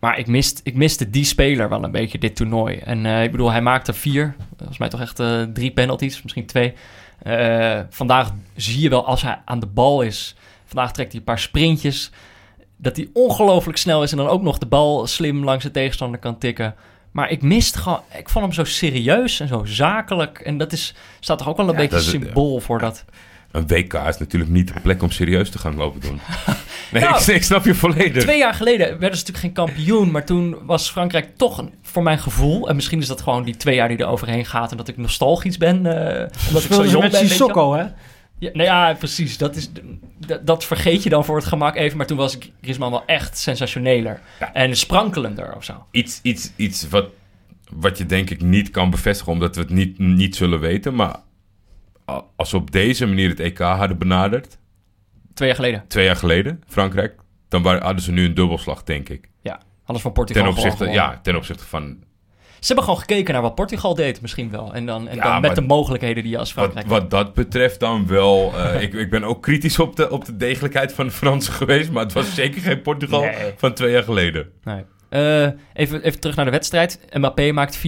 Maar ik, mist, ik miste die speler wel een beetje dit toernooi. En eh, ik bedoel, hij maakte vier, volgens mij toch echt eh, drie penalties, misschien twee. Eh, vandaag zie je wel als hij aan de bal is. Vandaag trekt hij een paar sprintjes. Dat hij ongelooflijk snel is en dan ook nog de bal slim langs de tegenstander kan tikken. Maar ik miste gewoon, ik vond hem zo serieus en zo zakelijk. En dat is, staat toch ook wel een Ja, beetje is- symbool voor dat. een WK is natuurlijk niet de plek om serieus te gaan lopen doen. Nee, Nou, ik, ik snap je volledig. Twee jaar geleden werden ze natuurlijk geen kampioen. Maar toen was Frankrijk toch, een, voor mijn gevoel... En misschien is dat gewoon die twee jaar die er overheen gaat... en dat ik nostalgisch ben. eh omdat ik zo jong ben. Sissoko, hè? Ja, nou ja, precies. Dat, is, dat vergeet je dan voor het gemak even. Maar toen was Griezmann wel echt sensationeler. Ja. En sprankelender of zo. Iets, iets, iets wat, wat je denk ik niet kan bevestigen, omdat we het niet, niet zullen weten. Maar als we op deze manier het EK hadden benaderd, Twee jaar geleden. twee jaar geleden, Frankrijk, dan waren, hadden ze nu een dubbelslag, denk ik. Ja. Anders van Portugal Ten opzichte, ja, ten opzichte van Ze hebben gewoon gekeken naar wat Portugal deed misschien wel. En dan, en Ja, dan met de mogelijkheden die je als Wat, Frankrijk wat dat betreft dan wel. eh, ik, ik ben ook kritisch op de, op de degelijkheid van de Fransen geweest. Maar het was zeker geen Portugal Nee. van twee jaar geleden. Nee. Eh, even, even terug naar de wedstrijd. Mbappé maakt 4-1.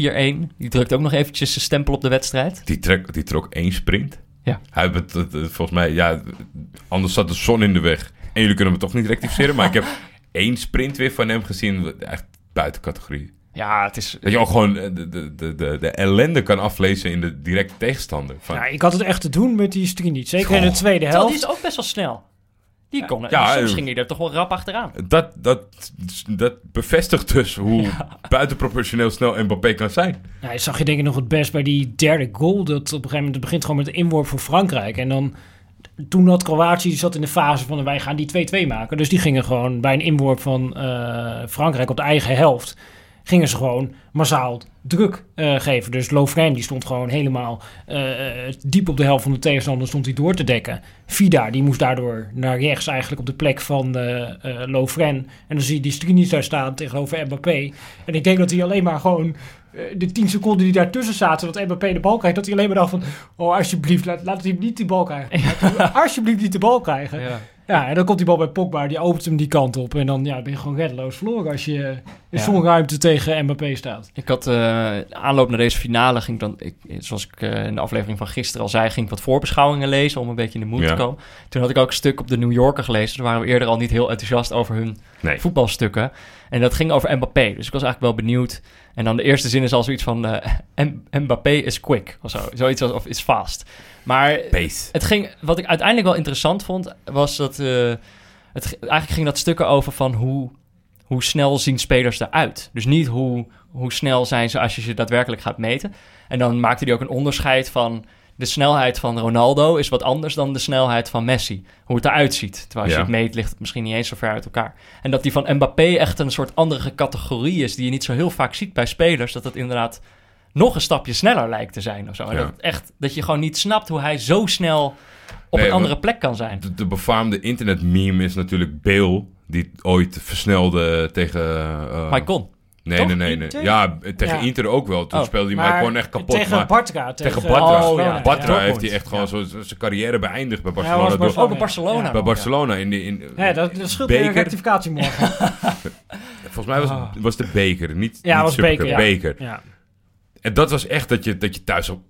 Die drukt ook nog eventjes zijn stempel op de wedstrijd. Die, trek, die trok één sprint. Ja. Hij het, het- het- volgens mij, ja, anders zat de zon in de weg. En jullie kunnen me toch niet rectificeren. maar ik heb één sprint weer van hem gezien. wat Echt buiten categorie. Ja, het is... Dat je ook gewoon eh, de, de, de, de, de ellende kan aflezen in de directe tegenstander. Van, Ja, ik had het echt te doen met die Strinic. Zeker in de tweede Terwijl die helft. is ook best wel snel. Die kon Ja, ja, soms eh, ging hij er toch wel rap achteraan. dat, dat, dat bevestigt dus hoe buitenproportioneel snel Mbappé kan zijn. Ja, dat zag je denk ik nog het best bij die derde goal. Dat op een gegeven moment het begint gewoon met de inworp voor Frankrijk. En dan toen had Kroatië die zat in de fase van wij gaan die 2-2 maken. Dus die gingen gewoon bij een inworp van eh, Frankrijk op de eigen helft. Gingen ze gewoon massaal druk eh, geven. Dus Lovren die stond gewoon helemaal eh, diep op de helft van de tegenstander stond hij door te dekken. Vida die moest daardoor naar rechts eigenlijk op de plek van eh eh, Lovren. En dan zie je die Strinic daar staan tegenover Mbappé. En ik denk dat hij alleen maar gewoon eh, de 10 seconden die daartussen zaten, dat Mbappé de bal krijgt, dat hij alleen maar dacht van, oh alsjeblieft, laat, laat hij hem niet de bal krijgen. Laat alsjeblieft niet de bal krijgen. Ja. Ja. en dan komt die bal bij Pogba, die opent hem die kant op. En dan ja, ben je gewoon reddeloos verloren als je in Ja. zo'n ruimte tegen Mbappé staat. Ik had eh, aanloop naar deze finale, ging ik dan, ik, zoals ik eh, in de aflevering van gisteren al zei, ging ik wat voorbeschouwingen lezen om een beetje in de moed Ja. te komen. Toen had ik ook een stuk op de New Yorker gelezen. Daar waren we eerder al niet heel enthousiast over hun Nee. voetbalstukken. En dat ging over Mbappé. Dus ik was eigenlijk wel benieuwd. En dan de eerste zin is al zoiets van... M- Mbappé is quick of zo. Zoiets als of is fast. Maar Pace. het ging, wat ik uiteindelijk wel interessant vond... was dat... eh, het, eigenlijk ging dat stukken over van hoe, hoe snel zien spelers eruit. Dus niet hoe, hoe snel zijn ze als je ze daadwerkelijk gaat meten. En dan maakte hij ook een onderscheid van... De snelheid van Ronaldo is wat anders dan de snelheid van Messi. Hoe het eruit ziet. Terwijl als Ja. je het meet, ligt het misschien niet eens zo ver uit elkaar. En dat die van Mbappé echt een soort andere categorie is... die je niet zo heel vaak ziet bij spelers. Dat het inderdaad nog een stapje sneller lijkt te zijn of zo. En Ja. dat, echt, dat je gewoon niet snapt hoe hij zo snel op Nee, een andere plek kan zijn. De, de befaamde internetmeme is natuurlijk Bale, die ooit versnelde tegen... Maar hij kon. Nee, Toch? nee, nee, nee. Inter? Ja, tegen Ja. Inter ook wel. Toen Oh, speelde hij maar, gewoon echt kapot. Tegen maar Bartra. tegen Tegen, Bartra. Oh, ja. Bartra heeft hij echt gewoon zo, zijn carrière beëindigd bij Ja, Barcelona. door- Barcelona. Ook bij Barcelona. Ja. bij Barcelona. In de, in, Ja, dat, dat scheelt weer een rectificatie morgen. Volgens mij was, Ah. was de beker, niet, Ja, niet was beker, ja. beker. ja. En dat was echt dat je, dat je thuis op...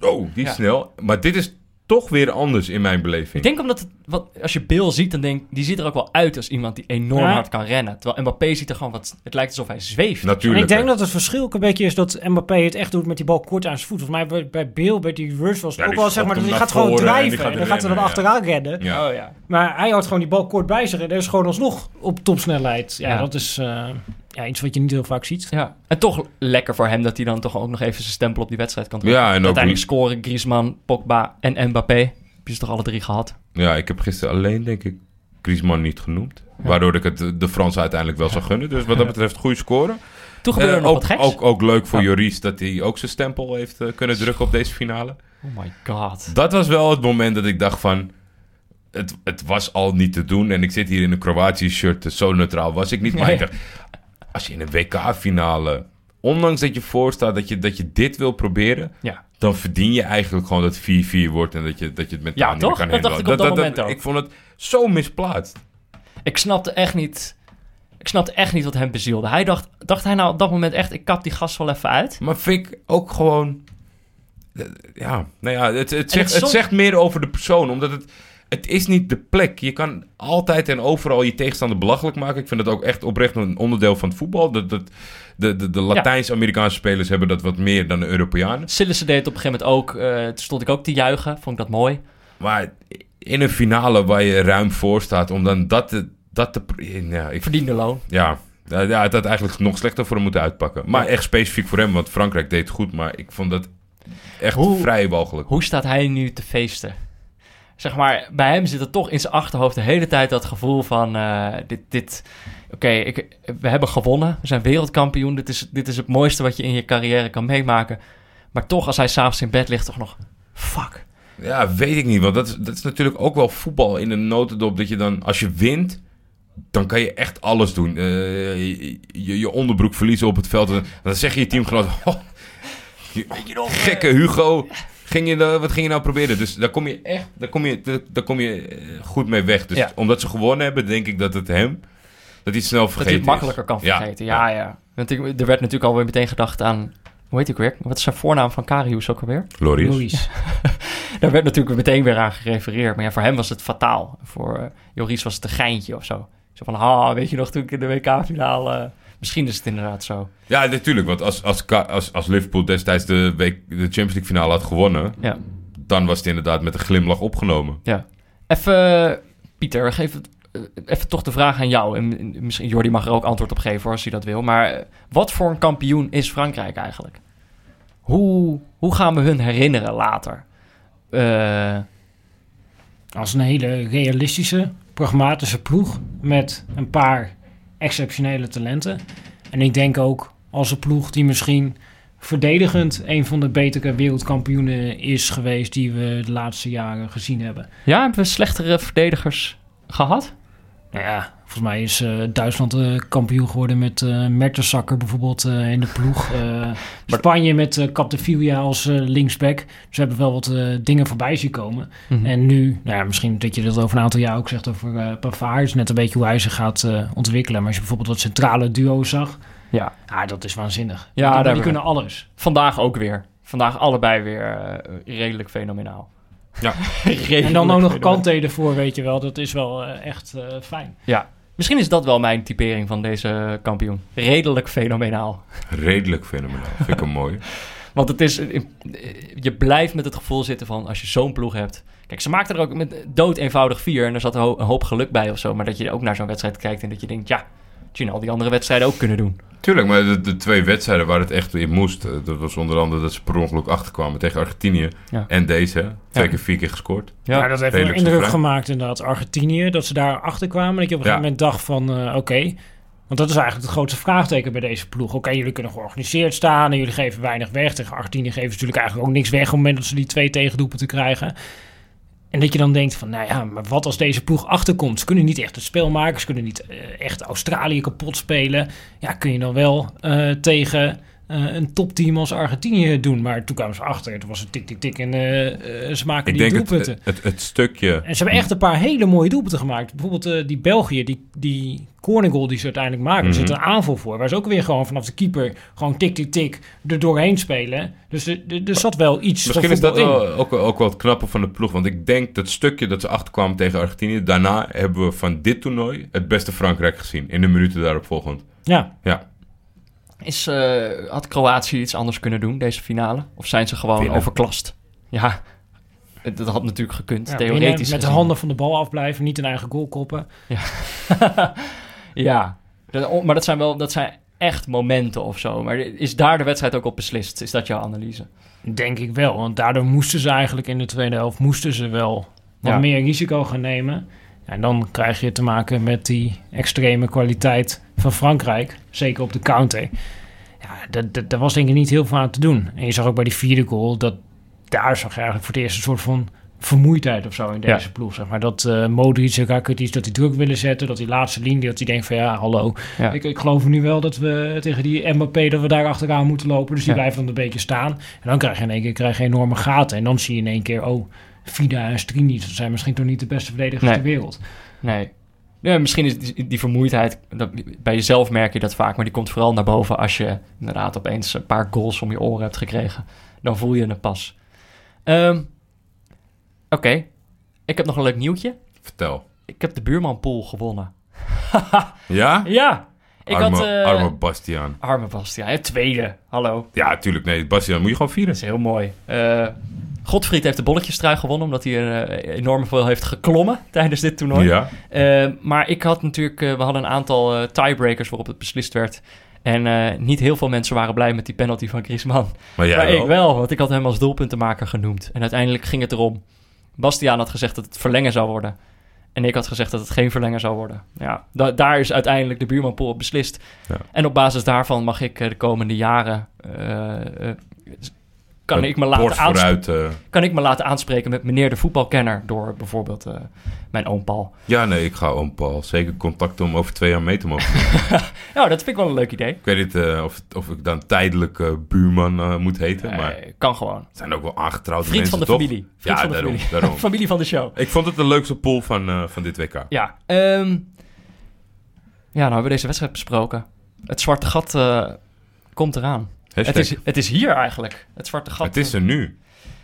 Oh, die is Ja. snel. Maar dit is toch weer anders in mijn beleving. Ik denk omdat het, wat, als je Bill ziet, dan denk die ziet er ook wel uit als iemand die enorm Ja. hard kan rennen. Terwijl Mbappé ziet er gewoon wat, het lijkt alsof hij zweeft. En Natuurlijk. ik denk dat het verschil ook een beetje is dat Mbappé het echt doet met die bal kort aan zijn voet. Volgens mij bij, bij Bill, bij die rush was het Ja, ook die wel zeg maar, naar gaat gewoon voren en die drijven. gaat En dan gaat hij dan ja. achteraan rennen. Ja. Oh ja. Maar hij houdt gewoon die bal kort bij zich en dat is gewoon alsnog op topsnelheid. Ja, Ja. dat is eh, ja, iets wat je niet heel vaak ziet. ja. En toch lekker voor hem dat hij dan toch ook nog even zijn stempel op die wedstrijd kan drukken. Ja, en ook Uiteindelijk scoren Griezmann, Pogba en Mbappé. Heb je ze toch alle drie gehad? Ja, ik heb gisteren alleen, denk ik, Griezmann niet genoemd. Waardoor ik het de- Fransen uiteindelijk wel zou gunnen. Dus wat dat betreft, goede scoren. Toen gebeurde er Eh, nog ook, wat geks. ook, ook leuk voor Ja. Joris dat hij ook zijn stempel heeft eh, kunnen drukken op deze finale. Oh my god. Dat was wel het moment dat ik dacht van... Het, het was al niet te doen. En ik zit hier in een Kroatië-shirt. dus Zo neutraal was ik niet. Maar Nee. ik dacht, als je in een WK-finale... Ondanks dat je voorstaat dat je, dat je dit wil proberen... Ja. dan verdien je eigenlijk gewoon dat 4-4 wordt... en dat je, dat je het met Ja, niet toch? kan Dat dacht ik op dat moment ook. Ik vond het zo misplaatst. Ik snapte echt niet... Ik snapte echt niet wat hem bezielde. Hij dacht, dacht hij nou op dat moment echt, ik kap die gast wel even uit? Maar vind ik ook gewoon... eh, Ja, nou ja, het, het, zegt, het zegt meer over de persoon. Omdat het... Het is niet de plek. Je kan altijd en overal je tegenstander belachelijk maken. Ik vind dat ook echt oprecht een onderdeel van het voetbal. Dat, dat, de de, de Latijns-Amerikaanse spelers hebben dat wat meer dan de Europeanen. Sillissen deed het op een gegeven moment ook. eh, toen stond ik ook te juichen. Vond ik dat mooi. Maar in een finale waar je ruim voor staat... om dan dat te... Dat te ja, ik, Verdiende loon. ja, ja, ja, het had eigenlijk nog slechter voor hem moeten uitpakken. Maar echt specifiek voor hem, want Frankrijk deed het goed. Maar ik vond dat echt Hoe- vrij walgelijk. Hoe staat hij nu te feesten? Zeg maar, bij hem zit er toch in zijn achterhoofd de hele tijd dat gevoel van... eh, dit, dit, Oké, ik- we hebben gewonnen. We zijn wereldkampioen. Dit is, dit is het mooiste wat je in je carrière kan meemaken. Maar toch, als hij s'avonds in bed ligt, toch nog... Fuck. Ja, weet ik niet. Want dat is, dat is natuurlijk ook wel voetbal in een notendop. Dat je dan, als je wint, dan kan je echt alles doen. Eh, je, je, je onderbroek verliezen op het veld. En dan zeg je je teamgenoot... Oh, je- gekke Hugo. Ging je, nou- wat ging je nou proberen? Dus daar kom je echt daar kom je, daar, daar kom je eh, goed mee weg. Dus Ja. omdat ze gewonnen hebben, denk ik dat het hem... Dat hij het snel Dat vergeten hij het makkelijker kan vergeten. Ja, ja. Want ik, er werd natuurlijk alweer meteen gedacht aan... Hoe heet ik weer? Wat is zijn voornaam van Karius ook alweer? is. Glorious. Louis. Daar werd natuurlijk meteen weer aan gerefereerd. Maar ja, voor hem was het fataal. Voor eh, Joris was het een geintje of zo. Zo van, ha, weet je nog, toen ik in de WK-finale... misschien is het inderdaad zo. Ja, natuurlijk. Want als, als, als, als Liverpool destijds de, week, de Champions League finale had gewonnen... Ja. dan was het inderdaad met een glimlach opgenomen. Ja. Even, Pieter, geef het, eh, even toch de vraag aan jou. En en misschien Jordi mag er ook antwoord op geven hoor, als hij dat wil. Maar eh, wat voor een kampioen is Frankrijk eigenlijk? Hoe, hoe gaan we hun herinneren later? Eh, Als een hele realistische, pragmatische ploeg met een paar exceptionele talenten. En ik denk ook als een ploeg die misschien verdedigend een van de betere wereldkampioenen is geweest die we de laatste jaren gezien hebben. ja, hebben we slechtere verdedigers gehad? Nou ja, volgens mij is eh, Duitsland eh, kampioen geworden met eh Mertensacker bijvoorbeeld in de ploeg. Spanje met eh Capdevilla als linksback. Dus we hebben wel wat dingen voorbij zien komen. Mhm. En nu, nou ja, misschien dat je dat over een aantal jaar ook zegt over eh Pavard. Is net een beetje hoe hij zich gaat ontwikkelen. Maar als je bijvoorbeeld wat centrale duo's zag, Ja, ja, dat is waanzinnig. Ja, die, die kunnen alles. vandaag ook weer. Vandaag allebei weer redelijk fenomenaal. Ja. En dan ook nog. Kanté ervoor, weet je wel. Dat is wel eh, echt eh, fijn. Ja, misschien is dat wel mijn typering van deze kampioen. Redelijk fenomenaal. Redelijk fenomenaal. Vind ik hem mooi. Want het is, je blijft met het gevoel zitten van als je zo'n ploeg hebt. Kijk, ze maakten er ook met dood eenvoudig vier en er zat een hoop geluk bij of zo. Maar dat je ook naar zo'n wedstrijd kijkt en dat je denkt, ja, je al die andere wedstrijden ook kunnen doen. Tuurlijk, maar de, de twee wedstrijden waar het echt in moest... eh, dat was onder andere dat ze per ongeluk achterkwamen tegen Argentinië. Ja. En deze. Twee Ja. keer vier keer gescoord. Ja, dat heeft een indruk soeverein. gemaakt inderdaad. Argentinië, dat ze daar achter kwamen. Dat je op een Ja. gegeven moment dacht van, eh, oké. Want dat is eigenlijk het grootste vraagteken bij deze ploeg. Oké, jullie kunnen georganiseerd staan en jullie geven weinig weg. Tegen Argentinië geven ze natuurlijk eigenlijk ook niks weg... op het moment dat ze die twee tegendoelpunten krijgen. En dat je dan denkt van, nou ja, maar wat als deze ploeg achterkomt? Ze kunnen niet echt het spel maken. Ze kunnen niet eh, echt Australië kapot spelen. Ja, kun je dan wel eh, tegen eh, een topteam als Argentinië doen. Maar toen kwamen ze achter. Toen was het tik, tik, tik en eh, eh, ze maken Ik die doelpunten. het, het, het stukje... En ze hebben echt een paar hele mooie doelpunten gemaakt. Bijvoorbeeld die België, die, die corner goal die ze uiteindelijk maken. Er Mhm. zit een aanval voor. Waar ze ook weer gewoon vanaf de keeper gewoon tik, tik, tik er doorheen spelen. Dus er, er, er zat wel iets Misschien is dat wel, ook, wel- ook wel het knappe van de ploeg. Want ik denk dat stukje dat ze achterkwamen tegen Argentinië... daarna hebben we van dit toernooi het beste Frankrijk gezien. In de minuten daarop volgend. Ja, Ja, Is, eh, had Kroatië iets anders kunnen doen, deze finale? Of zijn ze gewoon Winnen. overklast? Ja, het- dat had natuurlijk gekund, ja theoretisch met de handen van de bal afblijven. Niet een eigen goal koppen. ja, Dat- maar dat zijn wel dat zijn echt momenten of zo. Maar is daar de wedstrijd ook op beslist? Is dat jouw analyse? Denk ik wel. Want daardoor moesten ze eigenlijk in de tweede helft... moesten ze wel wat Ja. meer risico gaan nemen. En dan krijg je te maken met die extreme kwaliteit van Frankrijk. Zeker op de counter. Ja, dat, dat, daar was denk ik niet heel veel aan te doen. En je zag ook bij die vierde goal... dat daar zag je eigenlijk voor het eerst een soort van vermoeidheid of zo in deze Ja. ploeg. Zeg maar. Dat eh Modric en Rakitic dat die druk willen zetten. Dat die laatste linie, dat die denkt van ja, hallo. Ja. Ik, ik geloof nu wel dat we tegen die Mbappé, dat we daar achteraan moeten lopen. Dus die Ja. blijven dan een beetje staan. En dan krijg je in één keer krijg je enorme gaten. En dan zie je in één keer, oh, Vida en Strinic, dat zijn misschien toch niet de beste verdedigers Nee. ter wereld. Nee. Ja, misschien is die, die vermoeidheid, dat, bij jezelf merk je dat vaak, maar die komt vooral naar boven als je inderdaad opeens een paar goals om je oren hebt gekregen. Dan voel je het pas. Ehm, Oké, ik heb nog een leuk nieuwtje. vertel. Ik heb de buurmanpool gewonnen. Ja? Ja, ik arme, had... eh, arme Bastiaan. Arme Bastiaan, tweede. Hallo. Ja, tuurlijk. Nee, Bastiaan moet je gewoon vieren. Dat is heel mooi. Eh Godfried heeft de bolletjestrui gewonnen, omdat hij er eh, enorm veel heeft geklommen tijdens dit toernooi. Ja. Eh, maar ik had natuurlijk, eh, we hadden een aantal tiebreakers waarop het beslist werd. En niet heel veel mensen waren blij met die penalty van Griezmann. Maar jij maar wel. ik wel, want ik had hem als doelpuntenmaker genoemd. En uiteindelijk ging het erom, Bastiaan had gezegd dat het verlengen zou worden. En ik had gezegd dat het geen verlengen zou worden. Ja, da- daar is uiteindelijk de buurmanpool op beslist. Ja. En op basis daarvan mag ik de komende jaren... kan, ik me laten vooruit. eh, kan ik me laten aanspreken met meneer de voetbalkenner... door bijvoorbeeld eh, mijn oom Paul. ja, nee, ik ga oom Paul zeker contacten om over twee jaar mee te mogen. Nou, dat vind ik wel een leuk idee. ik weet niet eh, of, of ik dan tijdelijk buurman moet heten, maar Eh, kan gewoon. het zijn ook wel aangetrouwde Vriend mensen, van de toch? familie. Vriend ja, van de daarom, familie. daarom. Familie van de show. Ik vond het de leukste pool van, van dit WK. Ja, ehm, ja, nou hebben we deze wedstrijd besproken. Het zwarte gat komt eraan. Het is, het is hier eigenlijk. Het zwarte gat. het is er nu.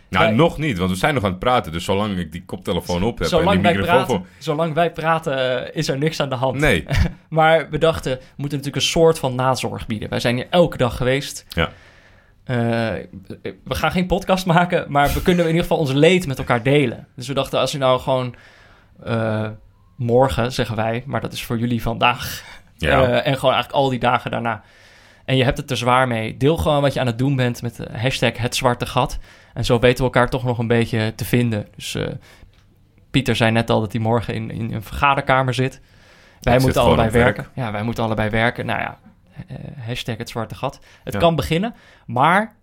Nou, Wij- nog niet, want we zijn nog aan het praten. Dus zolang ik die koptelefoon op heb zolang, en wij die microfoon praten, zolang wij praten eh, is er niks aan de hand. voor... Nee, Maar we dachten, we moeten natuurlijk een soort van nazorg bieden. Wij zijn hier elke dag geweest. Ja. Eh, we gaan geen podcast maken, maar we kunnen in ieder geval ons leed met elkaar delen. Dus we dachten, als je nou gewoon eh, morgen, zeggen wij, maar dat is voor jullie vandaag. ja. En gewoon eigenlijk al die dagen daarna. En je hebt het er zwaar mee. Deel gewoon wat je aan het doen bent met de hashtag het zwarte gat. En zo weten we elkaar toch nog een beetje te vinden. Dus eh, Pieter zei net al dat hij morgen in, in een vergaderkamer zit. Wij moeten allebei werk. werken. Ja, wij moeten allebei werken. Nou ja, eh, hashtag het zwarte gat. Het Ja. kan beginnen, maar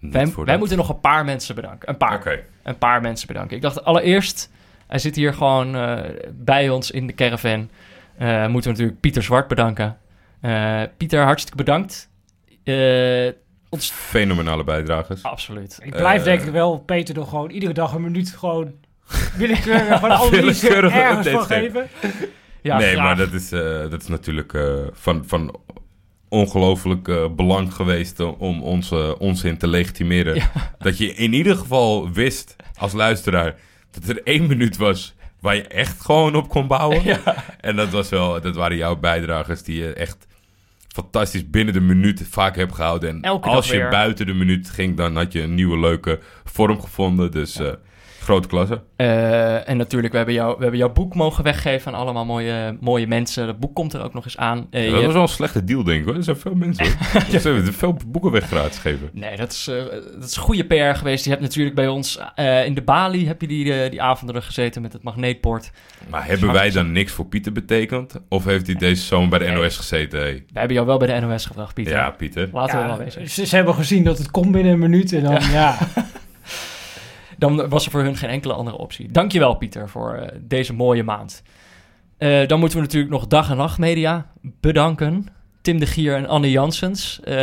wij, moeten nog een paar mensen bedanken. Een paar een paar mensen bedanken. Ik dacht allereerst, hij zit hier gewoon eh, bij ons in de caravan. Eh, moeten we natuurlijk Pieter Zwart bedanken. Eh, Pieter, hartstikke bedankt. Eh, ons... fenomenale bijdragers. Absoluut. Ik blijf Eh, denk ik wel Peter nog gewoon iedere dag een minuut gewoon willekeurig van Willekeurige ergens van geven. Ja, nee, graag. maar dat is, eh, dat is natuurlijk eh, van, van ongelooflijk eh, belang geweest om onze onzin te legitimeren. Ja. Dat je in ieder geval wist als luisteraar dat er één minuut was waar je echt gewoon op kon bouwen. Ja. En dat, was wel, dat waren jouw bijdragers die je echt fantastisch binnen de minuut vaak hebt gehouden. En Elke als je weer. buiten de minuut ging, dan had je een nieuwe leuke vorm gevonden. Dus eh, grote klasse. Eh, en natuurlijk, we hebben, jou, we hebben jouw boek mogen weggeven aan allemaal mooie, mooie mensen. Dat boek komt er ook nog eens aan. Eh, dat was wel een slechte deal, denk ik. Hoor. Er zijn veel mensen. Ze hebben veel boeken weg gratis gegeven. Nee, dat is, eh, dat is goede PR geweest. Je hebt natuurlijk bij ons eh, in de Bali heb je die, die avonden er gezeten met het magneetbord. Maar hebben wij dan niks voor Pieter betekend? Of heeft hij deze zomer bij de Nee. NOS gezeten? Hey? We hebben jou wel bij de NOS gebracht, Pieter. Ja, Pieter. Laten we wel wezen. ze, ze hebben gezien dat het komt binnen een minuut en dan ja. Dan was er voor hun geen enkele andere optie. Dankjewel, Pieter, voor eh, deze mooie maand. Eh, dan moeten we natuurlijk nog Dag en Nacht Media bedanken. Tim de Gier en Anne Janssens. Eh,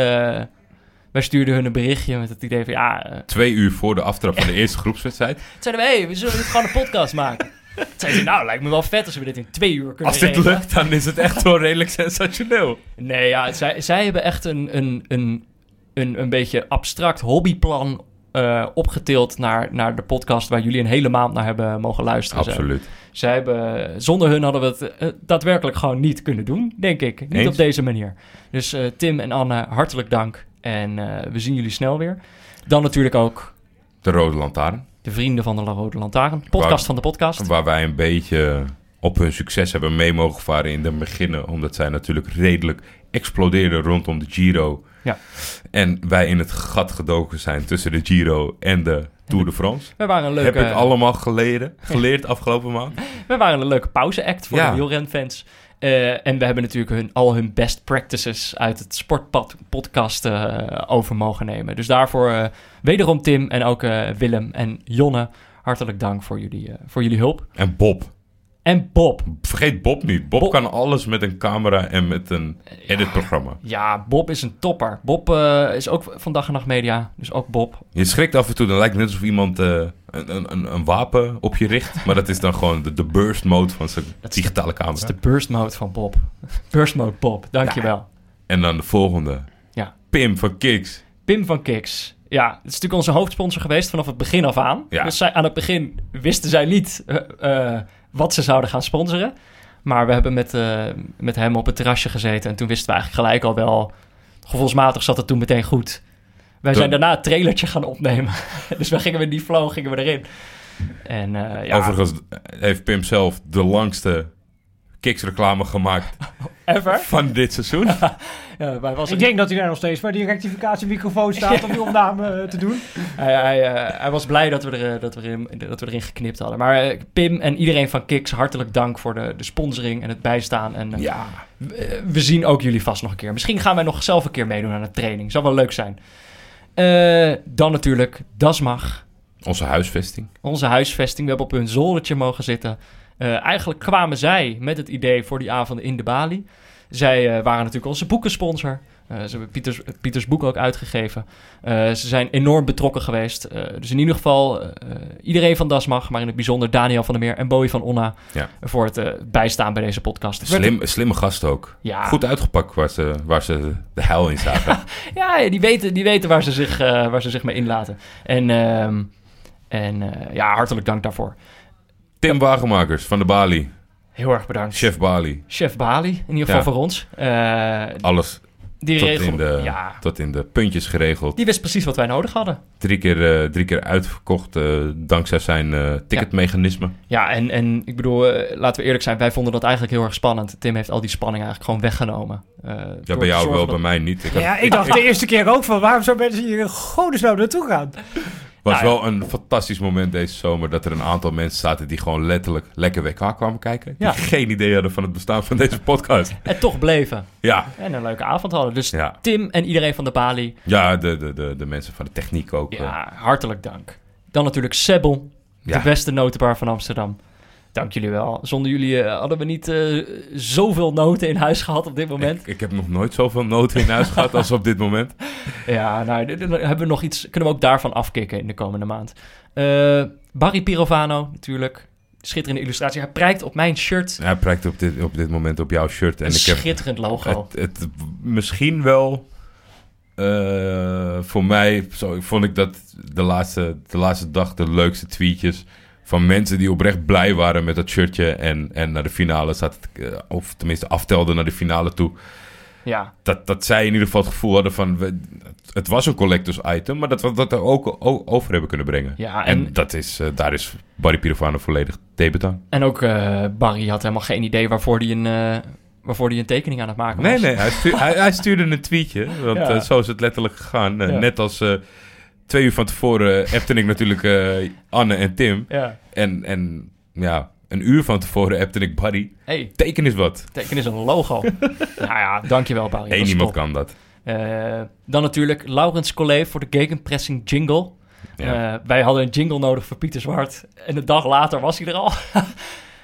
wij stuurden hun een berichtje met het idee van... ja, Twee uur voor de aftrap van de eerste groepswedstrijd. zeiden we, hey, we zullen dit gewoon een podcast maken. Toen zeiden ze, nou, lijkt me wel vet als we dit in twee uur kunnen Als dit regelen. lukt, dan is het echt wel redelijk sensationeel. Nee, ja, zij, zij hebben echt een, een, een, een, een beetje abstract hobbyplan eh, opgetild naar, naar de podcast waar jullie een hele maand naar hebben mogen luisteren. Absoluut. Zij hebben, zonder hun hadden we het eh, daadwerkelijk gewoon niet kunnen doen, denk ik. Niet Eens. op deze manier. Dus eh, Tim en Anne, hartelijk dank. En we zien jullie snel weer. Dan natuurlijk ook De Rode Lantaarn. de vrienden van de Rode Lantaarn. Podcast Waar- van de podcast. Waar wij een beetje op hun succes hebben mee mogen varen in de beginnen. Omdat zij natuurlijk redelijk explodeerden rondom de Giro. Ja. En wij in het gat gedoken zijn tussen de Giro en de Tour de France. We waren een leuke, Heb ik allemaal geleden, geleerd afgelopen maand. we waren een leuke pauze-act voor Ja. de wielrenfans. Eh, en we hebben natuurlijk hun, al hun best practices uit het Sportpad-podcast eh, over mogen nemen. Dus daarvoor eh, wederom Tim en ook Willem en Jonne, hartelijk dank voor jullie, voor jullie hulp. En Bob. En Bob. Vergeet Bob niet. Bob, Bob- kan alles met een camera en met een editprogramma. Ja, Bob is een topper. Bob eh, is ook van Dag en Nacht Media, dus ook Bob. Je schrikt af en toe, dan lijkt het net alsof iemand eh, een, een, een, wapen op je richt. Maar dat is dan gewoon de, de burst mode van zijn Dat digitale Dat camera. is de burst mode van Bob. Burst mode Bob, dankjewel. En dan de volgende. Ja. Pim van Kiks. Pim van Kiks. Ja, het is natuurlijk onze hoofdsponsor geweest vanaf het begin af aan. Ja. Dus zij, aan het begin wisten zij niet eh, wat ze zouden gaan sponsoren. Maar we hebben met, eh, met hem op het terrasje gezeten. En toen wisten we eigenlijk gelijk al wel... Gevoelsmatig zat het toen meteen goed. Wij Toen- zijn daarna het trailertje gaan opnemen. dus we gingen met die flow gingen we erin. En eh, ja, Overigens heeft Pim zelf de langste kiksreclame gemaakt Ever? van dit seizoen. Ja, wij was Ik denk dat hij daar nog steeds bij die rectificatiemicrofoon staat om die opname eh, te doen. Hij, hij, eh, hij was blij dat we, er, eh, dat, we erin, dat we erin geknipt hadden. Maar eh, Pim en iedereen van Kiks, hartelijk dank voor de, de sponsoring en het bijstaan. En eh, Ja. we, we zien ook jullie vast nog een keer. Misschien gaan wij nog zelf een keer meedoen aan de training. Zou wel leuk zijn. Eh, dan natuurlijk Dasmag, Onze huisvesting. onze huisvesting. We hebben op hun zoldertje mogen zitten. Eh, eigenlijk kwamen zij met het idee voor die avonden in de Bali. Zij eh, waren natuurlijk onze boekensponsor. Eh, ze hebben Pieters, Pieters boek ook uitgegeven. Eh, ze zijn enorm betrokken geweest. Eh, dus in ieder geval eh, iedereen van Dasmag, maar in het bijzonder Daniel van der Meer en Bowie van Onna... Ja. voor het eh, bijstaan bij deze podcast. Slim, slimme gast ook. Ja. Goed uitgepakt waar ze, waar ze de hel in zagen. Ja, die weten, die weten waar, ze zich, eh, waar ze zich mee inlaten. En, ehm, en eh, ja, hartelijk dank daarvoor. Tim Wagenmakers van de Bali. Heel erg bedankt. Chef Bali. Chef Bali, in ieder geval Ja. voor ons. Eh, Alles die, tot regel, in, de, ja, tot in de puntjes geregeld. die wist precies wat wij nodig hadden. Drie keer, eh, drie keer uitverkocht eh, dankzij zijn eh, ticketmechanisme. Ja, en, en ik bedoel, laten we eerlijk zijn, wij vonden dat eigenlijk heel erg spannend. Tim heeft al die spanning eigenlijk gewoon weggenomen. Eh, Ja, bij jou wel, dat- bij mij niet. Ik had- Ja, ik dacht de eerste keer ook van waarom zou mensen hier in godesnaam naartoe gaan? Was Nou wel een fantastisch moment deze zomer dat er een aantal mensen zaten die gewoon letterlijk lekker WK kwamen kijken. Die geen idee hadden van het bestaan van deze podcast. En toch bleven. Ja, En een leuke avond hadden. Dus. Tim en iedereen van de Bali, ja de, de, de, de mensen van de techniek ook. eh. ja, hartelijk dank. Dan natuurlijk Sebbel, de beste notenbar van Amsterdam. Dank jullie wel. Zonder jullie eh, hadden we niet eh, zoveel noten in huis gehad op dit moment. Ik, ik heb nog nooit zoveel noten in huis gehad als op dit moment. Ja, nou, d- d- hebben we nog iets, kunnen we ook daarvan afkicken in de komende maand. Eh, Barry Pirovano, natuurlijk. Schitterende illustratie. Hij prijkt op mijn shirt. Hij prijkt op dit, op dit moment op jouw shirt. En een ik heb schitterend logo. het, het misschien wel voor mij zo, vond ik dat de laatste, de laatste dag de leukste tweetjes van mensen die oprecht blij waren met dat shirtje en, en naar de finale zaten, te- eh, of tenminste aftelden naar de finale toe. Ja, Dat, dat zij in ieder geval het gevoel hadden van we- het was een collectors item, maar dat we dat er ook over hebben kunnen brengen. ja En, en, dat is, eh, daar is Barry Pirovano volledig debutant. en ook eh, Barry had helemaal geen idee waarvoor hij een, waarvoor die een tekening aan het maken was. Nee, nee, hij, stu- hij, hij stuurde een tweetje. Want Ja. zo is het letterlijk gegaan. Ja. Net als twee uur van tevoren appte ik natuurlijk eh, Anne en Tim. Ja. En, en ja, een uur van tevoren appte ik Barry. hey, Teken is wat. teken is een logo. nou ja, dankjewel Barry. Is niemand top. kan dat. Eh, dan natuurlijk Laurens Collet voor de gegenpressing jingle. Ja. Eh, wij hadden een jingle nodig voor Pieter Zwart. En een dag later was hij er al.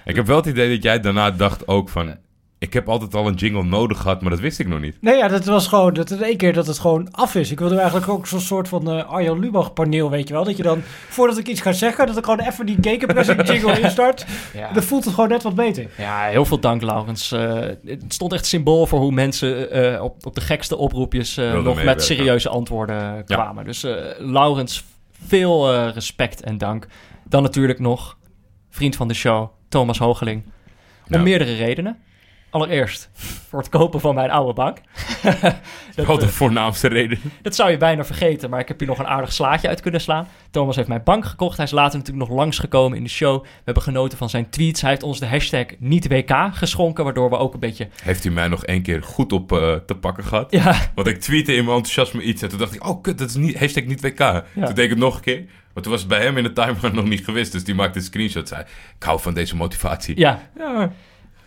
Ik heb wel het idee dat jij daarna dacht ook van... Ik heb altijd al een jingle nodig gehad, maar dat wist ik nog niet. Nee, ja, dat was gewoon, dat in één keer dat het gewoon af is. Ik wilde eigenlijk ook zo'n soort van eh Arjan Lubach paneel, weet je wel. Dat je dan, voordat ik iets ga zeggen, dat ik gewoon even die gegenpressing jingle instart. Ja. Dan voelt het gewoon net wat beter. Ja, heel veel dank, Laurens. Eh, het stond echt symbool voor hoe mensen eh, op, op de gekste oproepjes eh, nog met serieuze antwoorden kwamen. Dus eh, Laurens, veel respect en dank. Dan natuurlijk nog vriend van de show, Thomas Hogeling. Om Ja. meerdere redenen. Allereerst voor het kopen van mijn oude bank. dat, Wel de eh, voornaamste reden. dat zou je bijna vergeten, maar ik heb hier nog een aardig slaatje uit kunnen slaan. Thomas heeft mijn bank gekocht. Hij is later natuurlijk nog langsgekomen in de show. We hebben genoten van zijn tweets. Hij heeft ons de hashtag NietWK geschonken, waardoor we ook een beetje... Heeft hij mij nog één keer goed op eh, te pakken gehad? Ja, Want ik tweette in mijn enthousiasme iets en toen dacht ik, oh kut, dat is niet, hashtag niet WK. Toen deed ik het nog een keer, maar toen was het bij hem in de timeline nog niet geweest. Dus die maakte een screenshot zei, ik hou van deze motivatie. ja.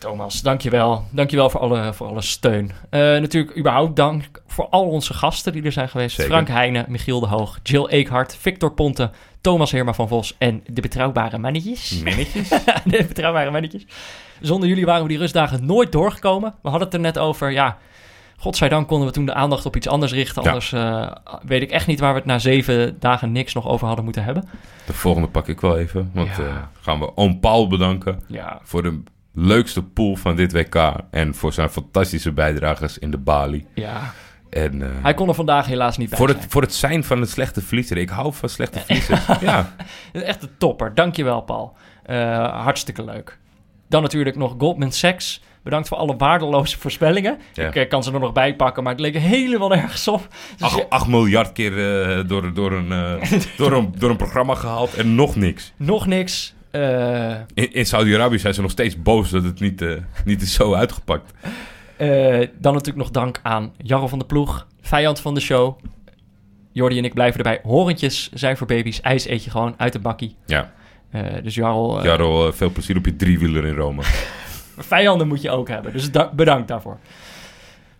Thomas, dankjewel. Dankjewel voor alle, voor alle steun. Eh, natuurlijk überhaupt dank voor al onze gasten die er zijn geweest. Zeker. Frank Heijnen, Michiel de Hoog, Jill Eekhart, Victor Ponte, Thomas Heerma van Vos en de betrouwbare mannetjes. Minnetjes? de betrouwbare mannetjes. Zonder jullie waren we die rustdagen nooit doorgekomen. We hadden het er net over, ja... Godzijdank konden we toen de aandacht op iets anders richten. Ja. Anders eh, weet ik echt niet waar we het na zeven dagen niks nog over hadden moeten hebben. De volgende pak ik wel even, want Ja. eh, gaan we Oom Paul bedanken Ja, voor de leukste pool van dit WK. En voor zijn fantastische bijdragers in de Bali. ja. En eh, Hij kon er vandaag helaas niet bij voor, zijn. het, voor het zijn van het slechte verliezer. Ik hou van slechte verliezers. ja. Echt een topper. Dankjewel, Paul. Eh, hartstikke leuk. Dan natuurlijk nog Goldman Sachs. Bedankt voor alle waardeloze voorspellingen. Ja. Ik eh, kan ze er nog bij pakken, maar het leek helemaal nergens op. Dus Ach, je- 8 miljard keer door, door, een, door, een, door een programma gehaald en nog niks. nog niks. Eh, In, in Saudi-Arabië zijn ze nog steeds boos dat het niet, eh, niet is zo uitgepakt. eh, dan natuurlijk nog dank aan Jarro van de Ploeg, vijand van de show. Jordi en ik blijven erbij. Horentjes zijn voor baby's. IJs eet je gewoon uit de bakkie. Ja, dus Jarro, Jarro, veel plezier op je driewieler in Rome. vijanden moet je ook hebben. Dus da- bedankt daarvoor.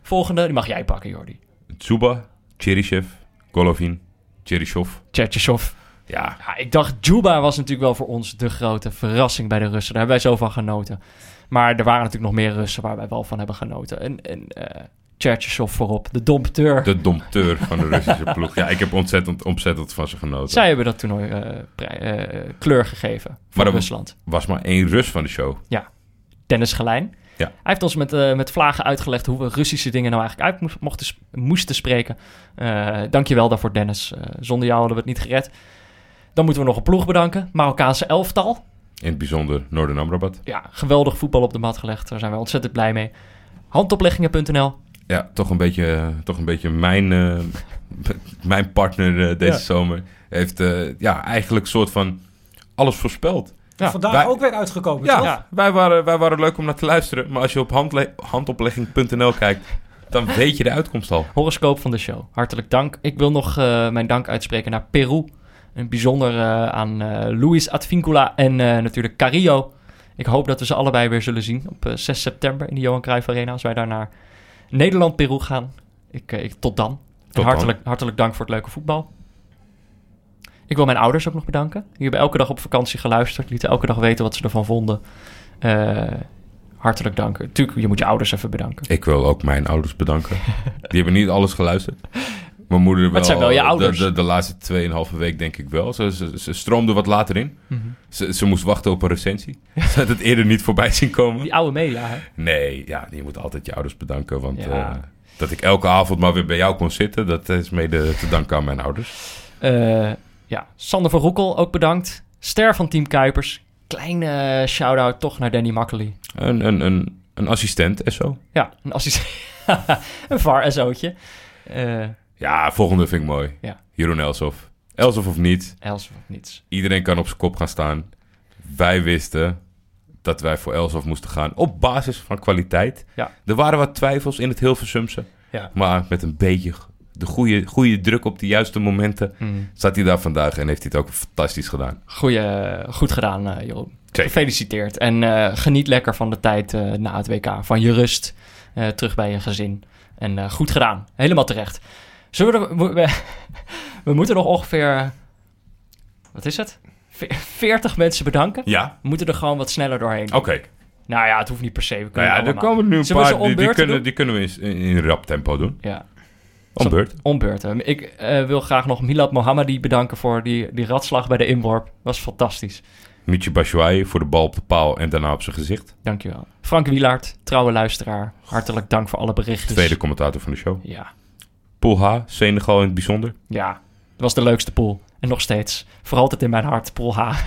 Volgende, die mag jij pakken, Jordi. Tsuba, Cheryshev, Golovin, Cheryshev. Tchertjesov. Ja, Ja, ik dacht, Juba was natuurlijk wel voor ons de grote verrassing bij de Russen. Daar hebben wij zo van genoten. Maar er waren natuurlijk nog meer Russen waar wij wel van hebben genoten. En, en eh voorop, de dompteur. de dompteur van de Russische ploeg. Ja, ik heb ontzettend, ontzettend van ze genoten. Zij hebben dat toernooi eh, kleur gegeven voor Rusland. was maar één Rus van de show. Dennis Gelijn. Ja. Hij heeft ons met, met vlagen uitgelegd hoe we Russische dingen nou eigenlijk uit mo- mochten, moesten spreken. Eh dankjewel daarvoor, Dennis. Zonder jou hadden we het niet gered. Dan moeten we nog een ploeg bedanken. Marokkaanse elftal. In het bijzonder Noorden Amrabat. Ja, geweldig voetbal op de mat gelegd. Daar zijn we ontzettend blij mee. Handopleggingen.nl. Ja, toch een beetje, toch een beetje mijn, eh, mijn partner eh, deze Ja. zomer. Heeft eh, ja, eigenlijk soort van alles voorspeld. Ja, Vandaag wij- ook weer uitgekomen, Ja, toch? Ja. Wij, waren, wij waren leuk om naar te luisteren. Maar als je op handle- handoplegging.nl kijkt, dan weet je de uitkomst al. Horoscoop van de show. Hartelijk dank. Ik wil nog eh, mijn dank uitspreken naar Peru. Een bijzonder eh, aan eh Luis Advincula en eh, natuurlijk Carillo. Ik hoop dat we ze allebei weer zullen zien op eh, 6 september in de Johan Cruijff Arena. Als wij daar naar Nederland-Peru gaan. Ik, ik, tot dan. Hartelijk, hartelijk dank voor het leuke voetbal. Ik wil mijn ouders ook nog bedanken. Die hebben elke dag op vakantie geluisterd. Lieten elke dag weten wat ze ervan vonden. Hartelijk dank. Tuurlijk, je moet je ouders even bedanken. Ik wil ook mijn ouders bedanken. Die hebben niet alles geluisterd. Mijn moeder wel. het zijn wel je ouders. De, de, de laatste tweeënhalve week denk ik wel. Ze, ze, ze stroomde wat later in. Mhm. Ze, ze moest wachten op een recensie. Ze had het eerder niet voorbij zien komen. Die oude media, hè? Nee, ja, je moet altijd je ouders bedanken. Want Ja. eh, dat ik elke avond maar weer bij jou kon zitten... dat is mede te danken aan mijn ouders. Eh, ja, Sander van Roekel ook bedankt. Ster van Team Kuipers. Kleine eh, shout-out toch naar Danny Makkely. Een, een, een, een assistent en zo. Ja, een assistent. een VAR-SO'tje. Eh Ja, volgende vind ik mooi. Ja. Jeroen Elsof. Elsof of niet, Els of niets. iedereen kan op zijn kop gaan staan. Wij wisten dat wij voor Elsof moesten gaan op basis van kwaliteit. Ja. Er waren wat twijfels in het Hilversumse. Ja. Maar met een beetje de goede, goede druk op de juiste momenten... Hmm. zat hij daar vandaag en heeft hij het ook fantastisch gedaan. Goeie, goed gedaan, eh, Jeroen. Gefeliciteerd. En eh, geniet lekker van de tijd eh, na het WK. Van je rust. terug bij je gezin. En goed gedaan. Helemaal terecht. Zullen we, er- we, moeten nog ongeveer... Wat is het? Ve- 40 mensen bedanken. Ja, We moeten er gewoon wat sneller doorheen. oké. Nou ja, het hoeft niet per se. We Nou kunnen ja, het er komen nu een Zullen paar... Die, kunnen, doen? die kunnen we in, in, in rap tempo doen. Ja, Om Zo- beurt. om beurten. Ik eh, wil graag nog Milad Mohammadi bedanken voor die, die ratslag bij de inworp. Was fantastisch. Mietje Batshuayi voor de bal op de paal en daarna op zijn gezicht. Dankjewel. Frank Wielaert, trouwe luisteraar. Hartelijk dank voor alle berichten. Tweede commentator van de show. Ja, Pool H, Senegal in het bijzonder. ja. Het was de leukste pool. En nog steeds. Voor altijd in mijn hart, pool H.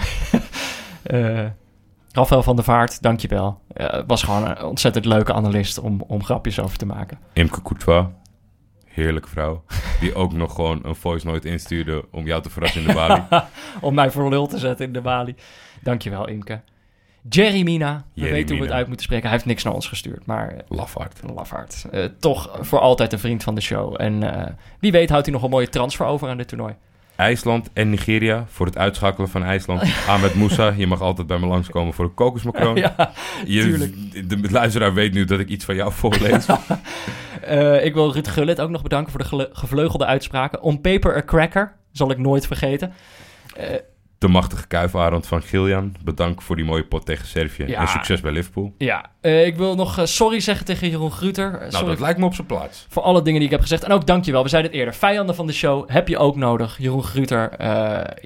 Eh Rafael van der Vaart, dankjewel. Het was gewoon een ontzettend leuke analist om, om grapjes over te maken. Imke Courtois, heerlijke vrouw. Die ook nog gewoon een voice note instuurde om jou te verrassen in de balie. om mij voor lul te zetten in de balie. Dankjewel, Imke. Jerry Mina. We Jerry weten hoe we het uit moeten spreken. Hij heeft niks naar ons gestuurd, maar eh, Lafaard. lafaard. Eh, toch voor altijd een vriend van de show. En eh, wie weet houdt hij nog een mooie transfer over aan dit toernooi. IJsland en Nigeria voor het uitschakelen van IJsland. Ahmed Moussa, je mag altijd bij me langskomen voor een kokosmacroon. ja, je, tuurlijk. De luisteraar weet nu dat ik iets van jou voorlees. Eh, ik wil Ruud Gullit ook nog bedanken voor de gevleugelde uitspraken. On paper a cracker, zal ik nooit vergeten. De machtige kuifarend van Gillian. Bedankt voor die mooie pot tegen Servië. Ja. En succes bij Liverpool. ja, eh, ik wil nog eh, sorry zeggen tegen Jeroen Gruter. Eh, Nou, sorry dat lijkt me op zijn plaats. voor alle dingen die ik heb gezegd. En ook dankjewel. We zeiden het eerder. Vijanden van de show heb je ook nodig. Jeroen Gruter.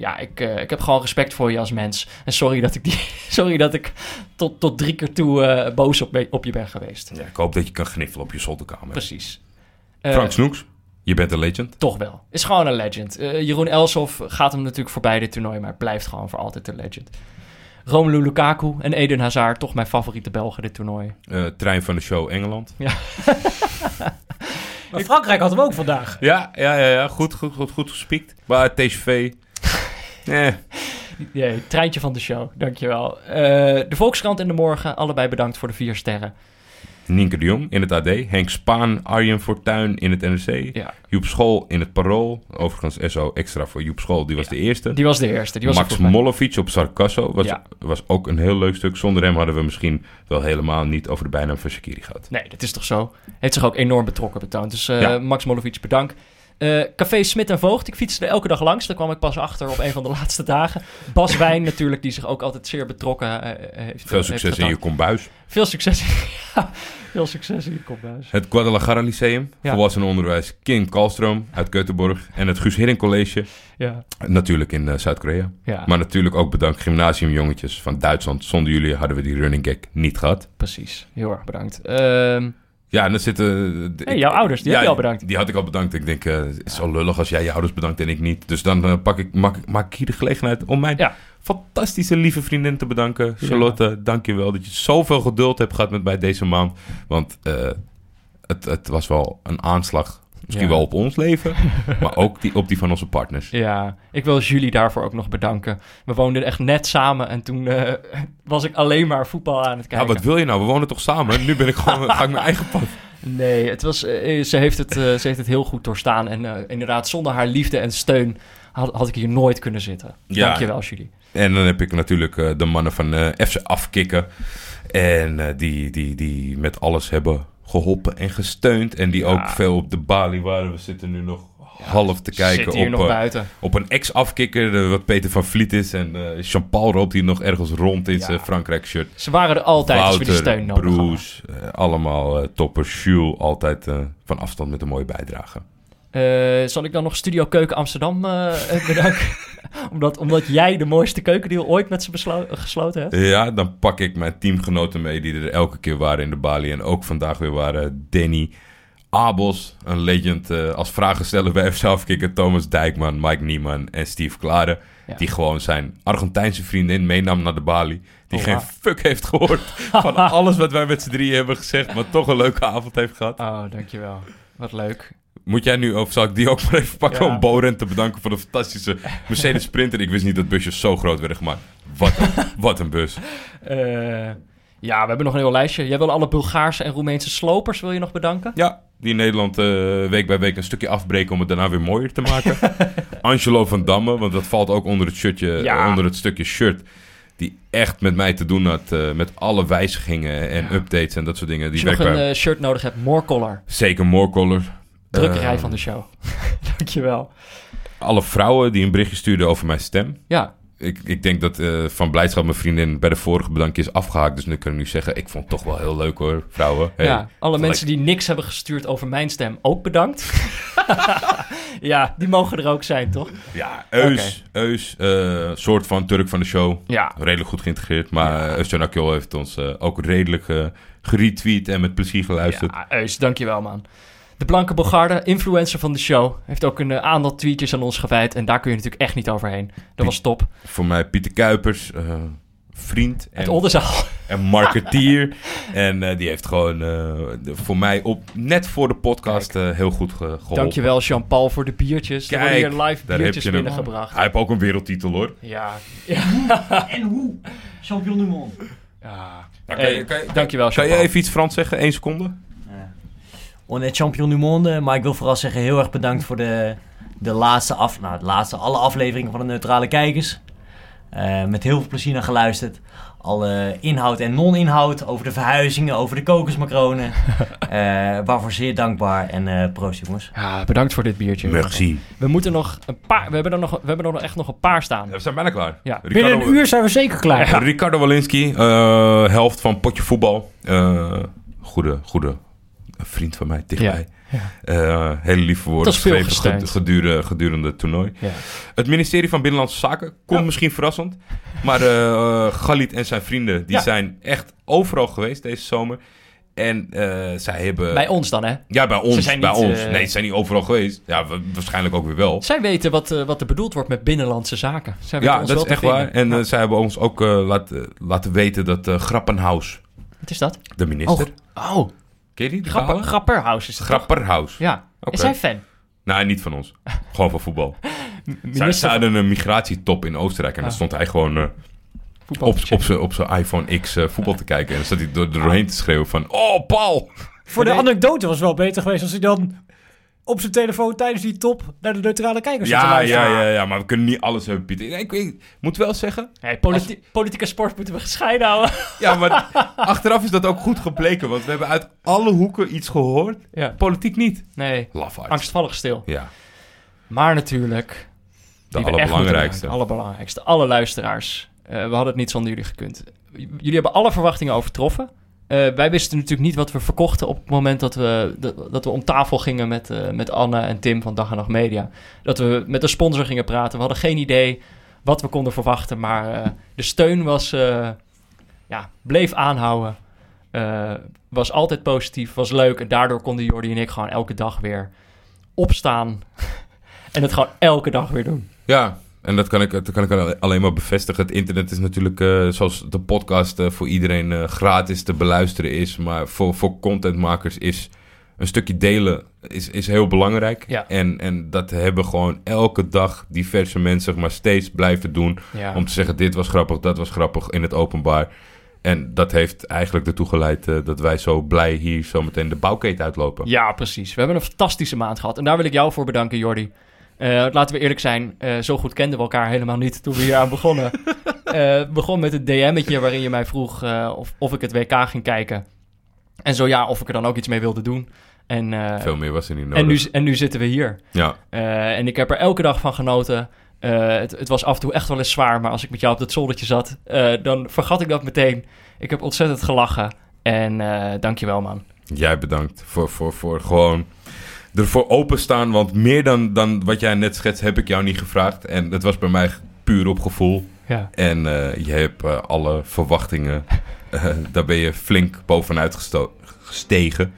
ja, ik, ik heb gewoon respect voor je als mens. En sorry dat ik, die, sorry dat ik tot, tot drie keer toe boos op, op je ben geweest. Ja, ik hoop dat je kan gniffelen op je zolderkamer. Precies. Frank Snoeks, je bent een legend. Toch wel. Is gewoon een legend. Eh, Jeroen Elsof gaat hem natuurlijk voorbij dit toernooi, maar blijft gewoon voor altijd een legend. Romelu Lukaku en Eden Hazard, toch mijn favoriete Belgen dit toernooi. Eh, trein van de show Engeland. Maar Frankrijk hadden we ook vandaag. Ja, ja, ja, ja. Goed, goed, goed, goed gespiekt. Maar TGV... eh, treintje van de show, dankjewel. Eh de Volkskrant en de Morgen, allebei bedankt voor de vier sterren. Nienke de Jong in het AD. Henk Spaan, Arjen Fortuyn in het NRC. Ja, Joep School in het Parool. Overigens SO extra voor Joep School, die was de eerste. die was de eerste. Die was Max. Molovic op Sarkasso was, Ja. was ook een heel leuk stuk. Zonder hem hadden we misschien wel helemaal niet over de bijnaam van Shakiri gehad. Nee, dat is toch zo. Heeft zich ook enorm betrokken betoond. Dus eh. Max Molovic, bedankt. Eh, Café Smit en Voogd, ik fietste er elke dag langs. Daar kwam ik pas achter op een van de laatste dagen. Bas Wijn natuurlijk, die zich ook altijd zeer betrokken eh, heeft. Veel heeft succes in je kombuis. Veel succes. ja, veel succes in je kopbuis. Het Guadalajara Lyceum, Ja. volwassenenonderwijs Kim Kalstroom uit Keutenborg. En het Guus Hiddink College, Ja, natuurlijk in eh, Zuid-Korea. ja Maar natuurlijk ook bedankt gymnasiumjongetjes van Duitsland. Zonder jullie hadden we die running gag niet gehad. precies. Heel erg bedankt. Ehm, Ja, en dan zitten... Hey, jouw ouders, die heb je al bedankt. Die had ik al bedankt. Ik denk, eh, het is zo lullig als jij je ouders bedankt en ik niet. Dus dan eh, pak ik, maak, maak ik hier de gelegenheid om mijn Ja. fantastische lieve vriendin te bedanken. Charlotte, dank je wel dat je zoveel geduld hebt gehad met mij deze maand. Want eh, het, het was wel een aanslag. Misschien Ja. wel op ons leven, maar ook die, op die van onze partners. ja, ik wil Julie daarvoor ook nog bedanken. We woonden echt net samen en toen eh, was ik alleen maar voetbal aan het Ja, kijken. wat wil je nou? We wonen toch samen? Nu ben ik gewoon, ga ik mijn eigen pad. Nee, het was, eh, ze, heeft het, eh, ze heeft het heel goed doorstaan. En inderdaad, zonder haar liefde en steun had, had ik hier nooit kunnen zitten. Ja. Dankjewel, Julie. En dan heb ik natuurlijk de mannen van FC Afkikken. En die, die, die met alles hebben geholpen en gesteund. En die Ja. ook veel op de balie waren. We zitten nu nog half te kijken op, eh, op een ex-afkikker. de- wat Peter van Vliet is. En eh Jean-Paul loopt hier nog ergens rond in Ja. zijn Frankrijk-shirt. Ze waren er altijd als we die steun nodig eh, allemaal eh, toppers. Jules, altijd eh, van afstand met een mooie bijdrage. Eh, zal ik dan nog Studio Keuken Amsterdam eh, eh, bedanken? omdat, omdat jij de mooiste keukendeal ooit met ze gesloten hebt? Ja, dan pak ik mijn teamgenoten mee die er elke keer waren in de balie. En ook vandaag weer waren Danny Abels, een legend eh, als vragensteller bij FC Afkikken. Thomas Dijkman, Mike Nieman en Steve Klare. Ja. Die gewoon zijn Argentijnse vriendin meenam naar de balie. Die Oh, geen fuck heeft gehoord van alles wat wij met z'n drieën hebben gezegd. Maar toch een leuke avond heeft gehad. Oh, dankjewel. Wat leuk. Moet jij nu, of zal ik die ook maar even pakken Ja. om Boren te bedanken voor de fantastische Mercedes Sprinter. Ik wist niet dat busjes zo groot werden gemaakt. Wat een, wat een bus. Eh, ja, we hebben nog een heel lijstje. Jij wil alle Bulgaarse en Roemeense slopers wil je nog bedanken? Ja, die in Nederland eh, week bij week een stukje afbreken om het daarna weer mooier te maken. Angelo van Damme, want dat valt ook onder het, shirtje, Ja. onder het stukje shirt. Die echt met mij te doen had eh, met alle wijzigingen en updates en dat soort dingen. Als Die je nog werkt een eh, shirt nodig hebt, more color. zeker more color. Drukkerij Eh, van de show. dankjewel. Alle vrouwen die een berichtje stuurden over mijn stem. Ja, Ik, ik denk dat eh, van blijdschap mijn vriendin bij de vorige bedankje is afgehaakt. Dus nu kan ik nu zeggen, ik vond het toch wel heel leuk hoor, vrouwen. Hey, ja, alle mensen die niks hebben gestuurd over mijn stem, ook bedankt. ja, die mogen er ook zijn, toch? Ja, Eus, Eus eh, soort van Turk van de show. Ja, redelijk goed geïntegreerd. Maar ja. Akjol heeft ons ook redelijk geretweet en met plezier geluisterd. ja Eus, dankjewel man. De Blanke Bogarde, influencer van de show, heeft ook een eh, aantal tweetjes aan ons gewijd. En daar kun je natuurlijk echt niet overheen. Dat was top. Voor mij Pieter Kuipers, eh, vriend Het en, Oldenzaal. en marketeer. en eh, die heeft gewoon eh, voor mij op, net voor de podcast heel goed ge geholpen. Dankjewel Jean-Paul voor de biertjes. er worden Kijk, hier live daar heb biertjes je hem. binnengebracht. Hij heeft ook een wereldtitel hoor. Ja, En hoe? Champion du monde. ja. Nou, kan je- kan je- dankjewel Kan Jean-Paul. je even iets Frans zeggen? Eén seconde? On est champion du monde. Maar ik wil vooral zeggen heel erg bedankt voor de, de laatste af, nou, de laatste alle afleveringen van de Neutrale Kijkers. Eh, met heel veel plezier naar geluisterd. Alle inhoud en non-inhoud over de verhuizingen, over de kokosmacronen. Eh, waarvoor zeer dankbaar en eh proost jongens. Ja, bedankt voor dit biertje. Merci. We moeten nog een paar. We hebben er nog, we hebben er nog echt nog een paar staan. We zijn bijna klaar. Ja. Binnen een uur zijn we zeker klaar. Ricardo Walinski, eh, helft van Potje Voetbal. Eh, goede, goede vriend van mij, dichtbij. Eh, hele lieve woorden geschreven gedurende, gedurende het toernooi. Ja. Het ministerie van Binnenlandse Zaken komt misschien verrassend. Maar eh Galit en zijn vrienden die zijn echt overal geweest deze zomer. En eh, zij hebben... Bij ons dan, hè? Ja, bij ons. zijn bij niet, ons. Nee, ze zijn niet overal geweest. Ja, wa- waarschijnlijk ook weer wel. Zij weten wat, wat er bedoeld wordt met binnenlandse zaken. Zij Ja, dat is echt waar. En Ja. zij hebben ons ook laten, laten weten dat Grappenhaus, Wat is dat? de minister... Oh, oh Ken je die? Die Grapper, verhalen? Grapperhaus is het? Grapperhaus. Ja. Oké. Is hij fan? Nee, niet van ons. Gewoon van voetbal. Minister ze hadden een migratietop in Oostenrijk en dan Ah. stond hij gewoon eh, voetbal op, op zijn op zijn iPhone X eh, voetbal te kijken. En dan zat hij door, doorheen te schreeuwen van... Oh, Paul! Voor de Nee. anekdote was het wel beter geweest als hij dan op zijn telefoon tijdens die top naar de neutrale kijkers Ja, luisteren. ja, ja, ja, maar we kunnen niet alles hebben, Pieter. Ik, ik moet wel zeggen... Hey, politi- politieke sport moeten we gescheiden houden. Ja, maar achteraf is dat ook goed gebleken. Want we hebben uit alle hoeken iets gehoord. ja. Politiek niet. Nee, angstvallig stil. Ja, Maar natuurlijk, de allerbelangrijkste. allerbelangrijkste. Alle luisteraars. Eh, we hadden het niet zonder jullie gekund. J- Jullie hebben alle verwachtingen overtroffen. Eh, wij wisten natuurlijk niet wat we verkochten op het moment dat we, dat, we om tafel gingen met, eh, met Anne en Tim van Dag en Nacht Media. Dat we met de sponsor gingen praten. We hadden geen idee wat we konden verwachten, maar eh, de steun was, ja, bleef aanhouden. Was altijd positief, was leuk. En daardoor konden Jordi en ik gewoon elke dag weer opstaan. en het gewoon elke dag weer doen. Ja, en dat kan ik, dat kan ik alleen maar bevestigen. Het internet is natuurlijk, eh, zoals de podcast eh, voor iedereen eh, gratis te beluisteren is. Maar voor, voor contentmakers is een stukje delen is, is heel belangrijk. Ja. En, en dat hebben gewoon elke dag diverse mensen maar steeds blijven doen. Ja. Om te zeggen, dit was grappig, dat was grappig in het openbaar. En dat heeft eigenlijk ertoe geleid dat wij zo blij hier zometeen de bouwketen uitlopen. Ja, precies. We hebben een fantastische maand gehad. En daar wil ik jou voor bedanken, Jordi. Eh, laten we eerlijk zijn, eh, zo goed kenden we elkaar helemaal niet toen we hier aan begonnen. Eh begon met het DM'tje waarin je mij vroeg eh, of, of ik het WK ging kijken. En zo ja, of ik er dan ook iets mee wilde doen. En, eh, Veel meer was er niet nodig. en, nu, en nu zitten we hier. Ja, Eh, en ik heb er elke dag van genoten. Eh, het, het was af en toe echt wel eens zwaar, maar als ik met jou op dat zoldertje zat, eh, dan vergat ik dat meteen. Ik heb ontzettend gelachen. En eh dankjewel, man. Jij bedankt voor, voor, voor gewoon ervoor openstaan. Want meer dan, dan wat jij net schetst, heb ik jou niet gevraagd. En het was bij mij puur op gevoel. Ja. En eh, je hebt eh, alle verwachtingen, eh, daar ben je flink bovenuit gesto- gestegen.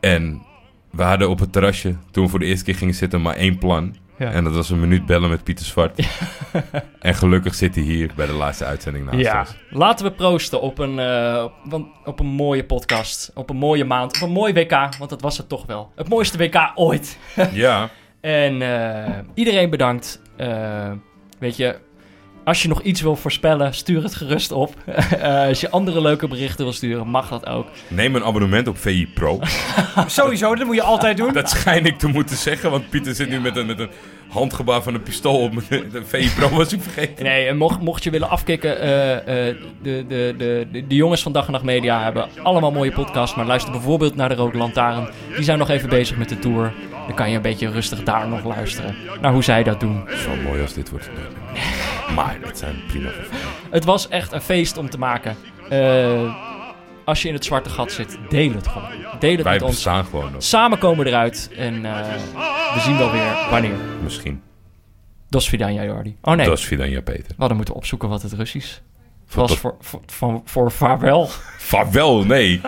En we hadden op het terrasje, toen we voor de eerste keer gingen zitten, maar één plan. Ja. En dat was een minuut bellen met Pieter Zwart. en gelukkig zit hij hier bij de laatste uitzending naast Ja, ons. laten we proosten op een, op, op een mooie podcast. Op een mooie maand. Op een mooi WK, want dat was het toch wel. Het mooiste WK ooit. Ja, En eh, iedereen bedankt. Eh, weet je, als je nog iets wil voorspellen, stuur het gerust op. Eh, als je andere leuke berichten wil sturen, mag dat ook. neem een abonnement op VI Pro. Sowieso, dat moet je altijd doen. Dat schijn ik te moeten zeggen, want Pieter zit nu met een, met een handgebaar van een pistool op. De VI Pro was ik vergeten. Nee, en mocht, mocht je willen afkicken, eh, eh, de, de, de, de, de jongens van Dag en Nacht Media hebben allemaal mooie podcasts. Maar luister bijvoorbeeld naar de Rode Lantaarn. Die zijn nog even bezig met de tour. Dan kan je een beetje rustig daar nog luisteren naar hoe zij dat doen. Zo mooi als dit wordt. Maar dat zijn prima. Het was echt een feest om te maken. Eh, als je in het zwarte gat zit, deel het gewoon. Deel het Wij met ons. gewoon nog. Samen komen we eruit en eh, we zien wel weer wanneer. Misschien. Dos Vidania Jordi. Oh nee, Dat is Vidanja Peter. we hadden moeten opzoeken wat het Russisch Voor was voor, voor, van- voor vaarwel. Vaarwel, nee.